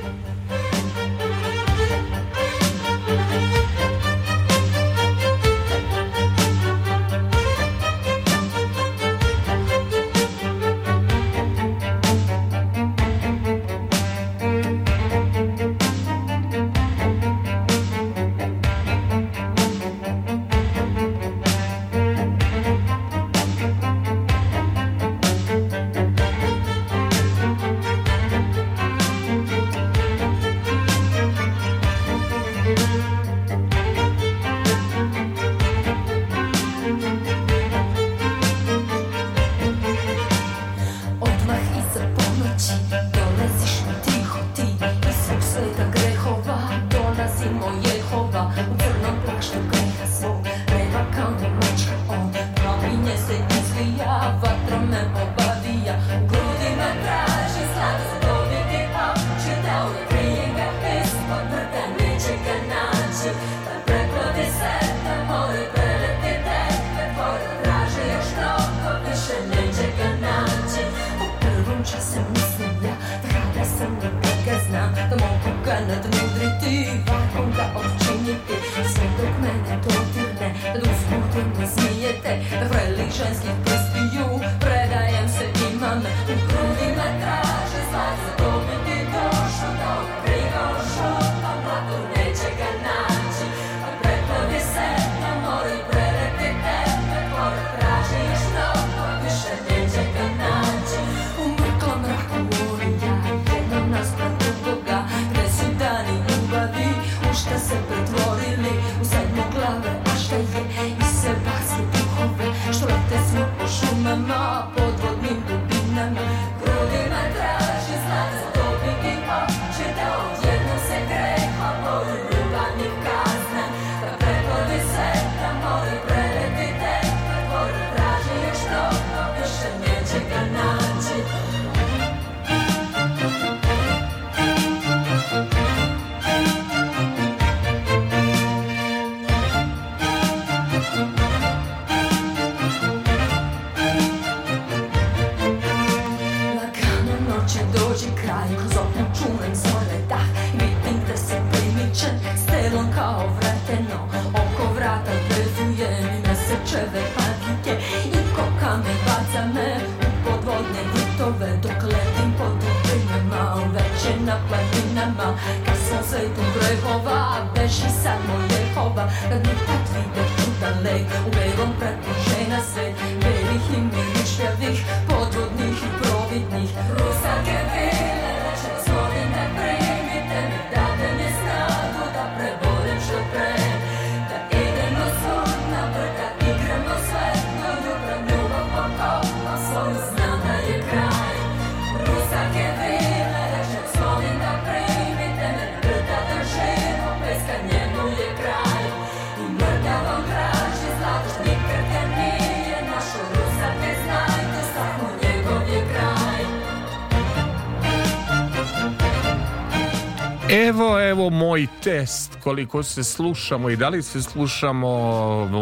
test koliko se slušamo i da li se slušamo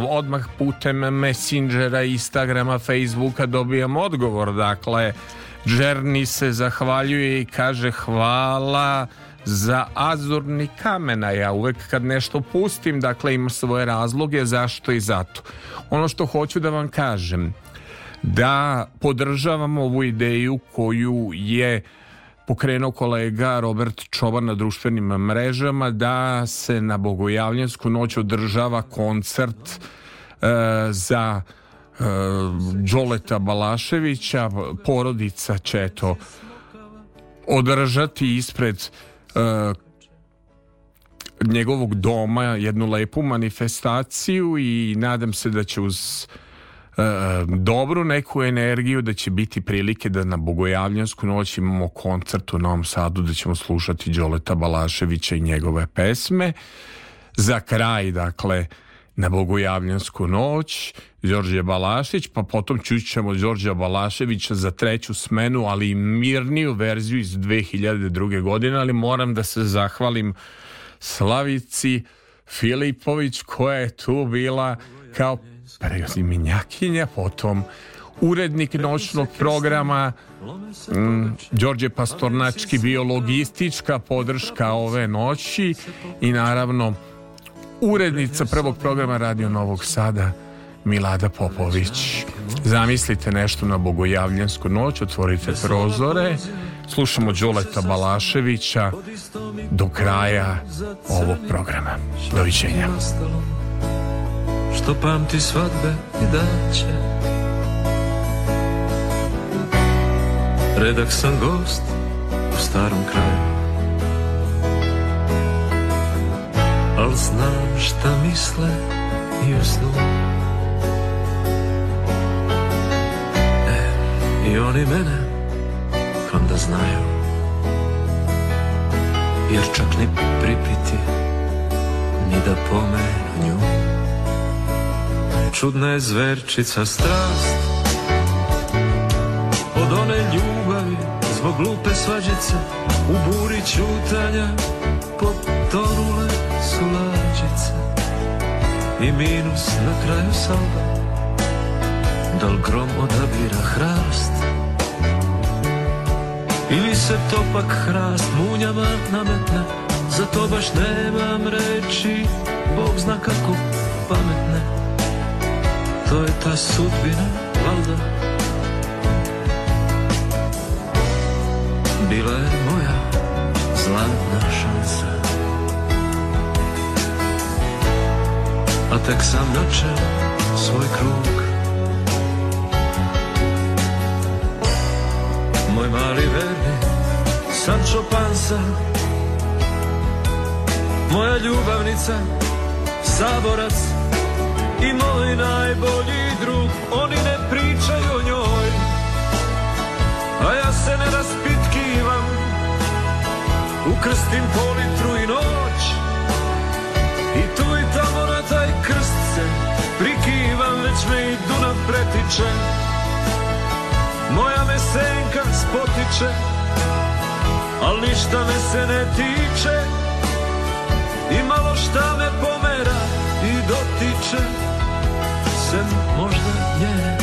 odmah putem Messengera, Instagrama, Facebooka dobijam odgovor. Dakle, Džerni se zahvaljuje i kaže hvala za azurni kamena. Ja uvek kad nešto pustim, dakle ima svoje razloge zašto i zato. Ono što hoću da vam kažem, da podržavam ovu ideju koju je pokrenuo kolega Robert Čobar na društvenim mrežama da se na Bogojavljansku noć održava koncert e, za e, Đoleta Balaševića, porodica će eto održati ispred e, njegovog doma jednu lepu manifestaciju i nadam se da će uz Eh, dobru neku energiju da će biti prilike da na Bogojavljansku noć imamo koncert u Novom Sadu da ćemo slušati Đoleta Balaševića i njegove pesme. Za kraj, dakle, na Bogojavljansku noć Đorđe Balašić, pa potom čućemo Đorđa Balaševića za treću smenu, ali i mirniju verziju iz 2002. godine, ali moram da se zahvalim Slavici Filipović koja je tu bila kao prezimenjakinja, potom urednik noćnog programa mm, Đorđe Pastornački bio logistička podrška ove noći i naravno urednica prvog programa Radio Novog Sada Milada Popović zamislite nešto na Bogojavljensku noć otvorite prozore slušamo Đoleta Balaševića do kraja ovog programa doviđenja što pamti svadbe i daće Redak sam gost u starom kraju Al znam šta misle i u snu e, I oni mene onda znaju Jer čak ni pripiti ni da pomenu nju čudna je zverčica strast Od one ljubavi zbog glupe svađice U buri čutanja potonule su lađice I minus na kraju salva Dal grom odabira hrast Ili se topak hrast munjama nametne Za to baš nemam reći Bog zna kako pametne to je ta sudbina, valda Bila je moja zlatna šansa A tek sam načel svoj krug Moj mali verni Sancho Panza Moja ljubavnica Saborac i moj najbolji drug Oni ne pričaju o njoj A ja se ne raspitkivam Ukrstim po litru i noć I tu i tamo na taj krst se Prikivam već me i Dunav pretiče Moja me senka spotiče Al ništa me se ne tiče I malo šta me pomera i dotiče sen možda nje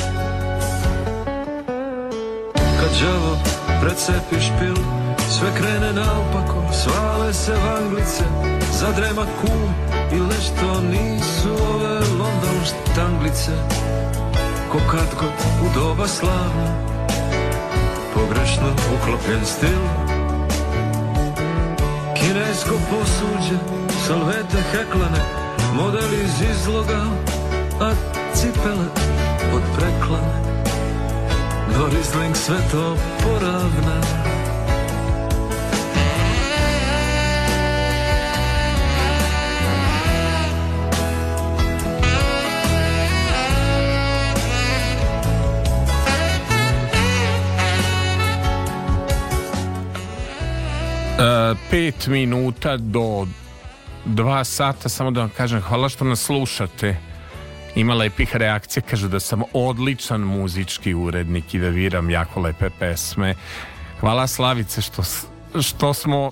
Kad đavo precepiš pil Sve krene naopako, svale se vanglice Zadrema kum i nešto nisu ove London štanglice Ko kad god u doba slava Pogrešno uklopljen stil Kinesko posuđe, salvete heklane Model iz izloga, cipele od preklane do Rizling sve to poravna Uh, e, pet minuta do dva sata, samo da vam kažem hvala što nas slušate ima lepih reakcija, kaže da sam odličan muzički urednik i da viram jako lepe pesme. Hvala Slavice što, što smo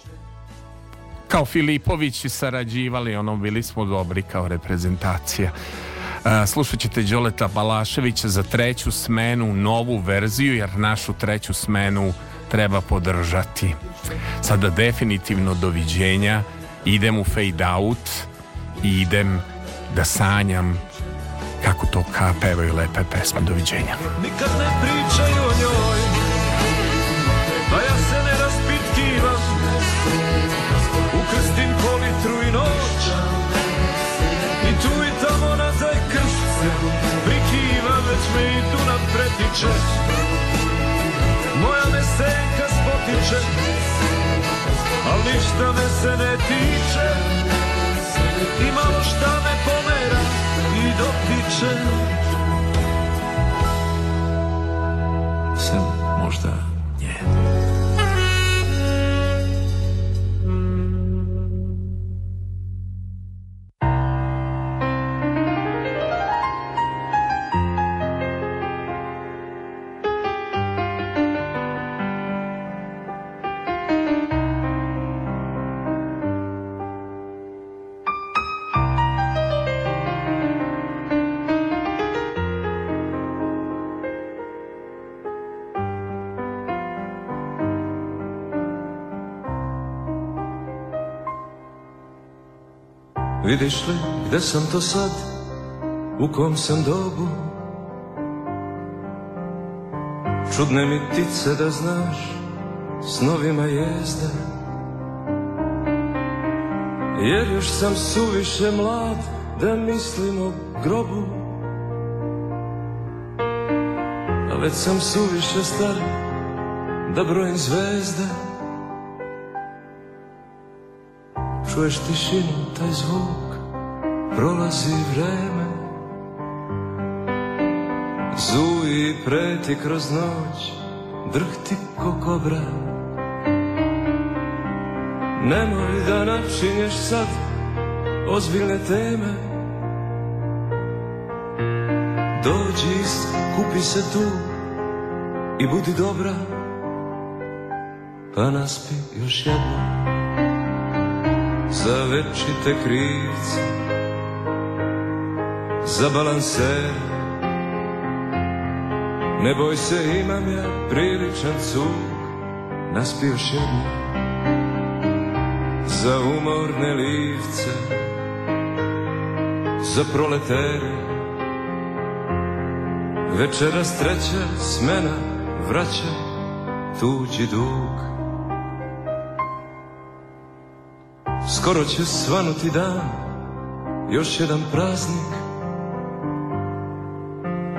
kao Filipovići sarađivali, ono bili smo dobri kao reprezentacija. Uh, slušat ćete Đoleta Balaševića za treću smenu, novu verziju, jer našu treću smenu treba podržati. Sada definitivno doviđenja, idem u fade out i idem da sanjam kako to ka pevaju lepe pesme. Doviđenja. Nikad ne pričaju o njoj, da ja se ne raspitkivam, ukrstim politru i noć, i tu i tamo nazaj se prikivam već me i Dunav pretiče. Moja mesenka spotiče, al ništa me se ne tiče, i malo šta me pomera, dotiče se možda Vidiš li gde sam to sad, u kom sam dobu Čudne mi ptice da znaš, s novima jezda Jer još sam suviše mlad da mislim o grobu A već sam suviše star da brojim zvezde Čuješ tišinu, taj zvuk Prolazi vreme Zuji preti kroz noć Drhti ko kobra Nemoj da načinješ sad Ozbiljne teme Dođi, kupi se tu I budi dobra Pa naspi još jednom za večite krivce, za balanser. Ne boj se, imam ja priličan cuk, naspioš jednu za umorne livce, za proletere. Večeras treća smena vraća tuđi duk. Skoro će svanuti dan Još jedan praznik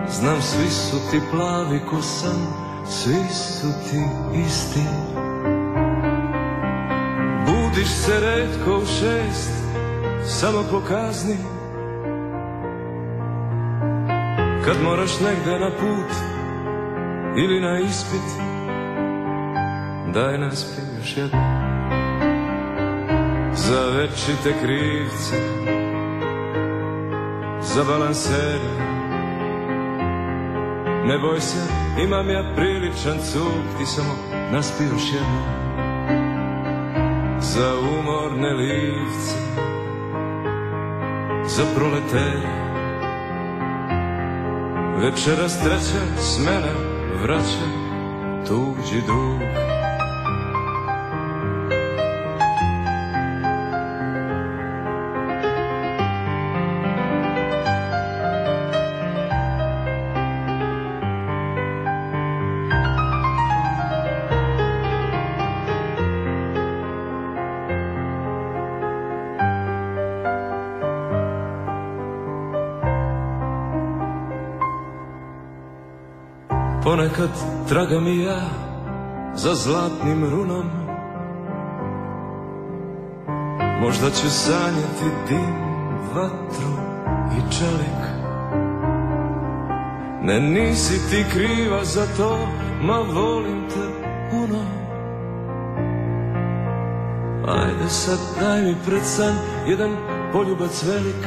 Znam svi su ti plavi ko sam Svi su ti isti Budiš se redko u šest Samo pokazni Kad moraš negde na put Ili na ispit Daj nas još jednom za večite krivce, za balansere. Ne boj se, imam ja priličan cuk, ti samo naspi još jedno. Za umorne livce, za proletere. Večeras treća smena vraća tuđi dug. Ponekad tragam i ja za zlatnim runom Možda ću sanjati dim, vatru i čelik Ne nisi ti kriva za to, ma volim te puno Ajde sad daj mi pred san jedan poljubac velik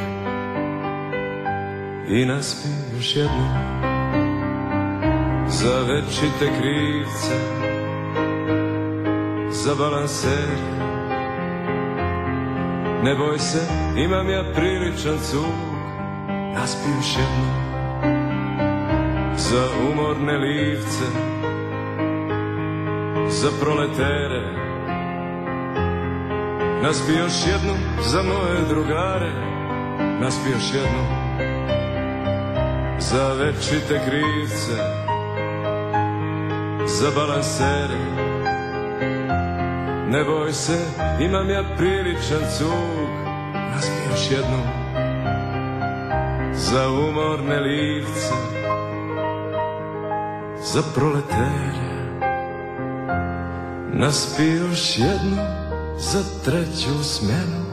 I naspi još jednom za večite krivce, za balanser. Ne boj se, imam ja priličan cuk, naspiju jednu. Za umorne livce, za proletere, naspi još jednu za moje drugare, naspi još jednu za večite krivce za balansere Ne boj se, imam ja priličan cug Razmi još jednu Za umorne livce Za proletere Naspi još jednu za treću smenu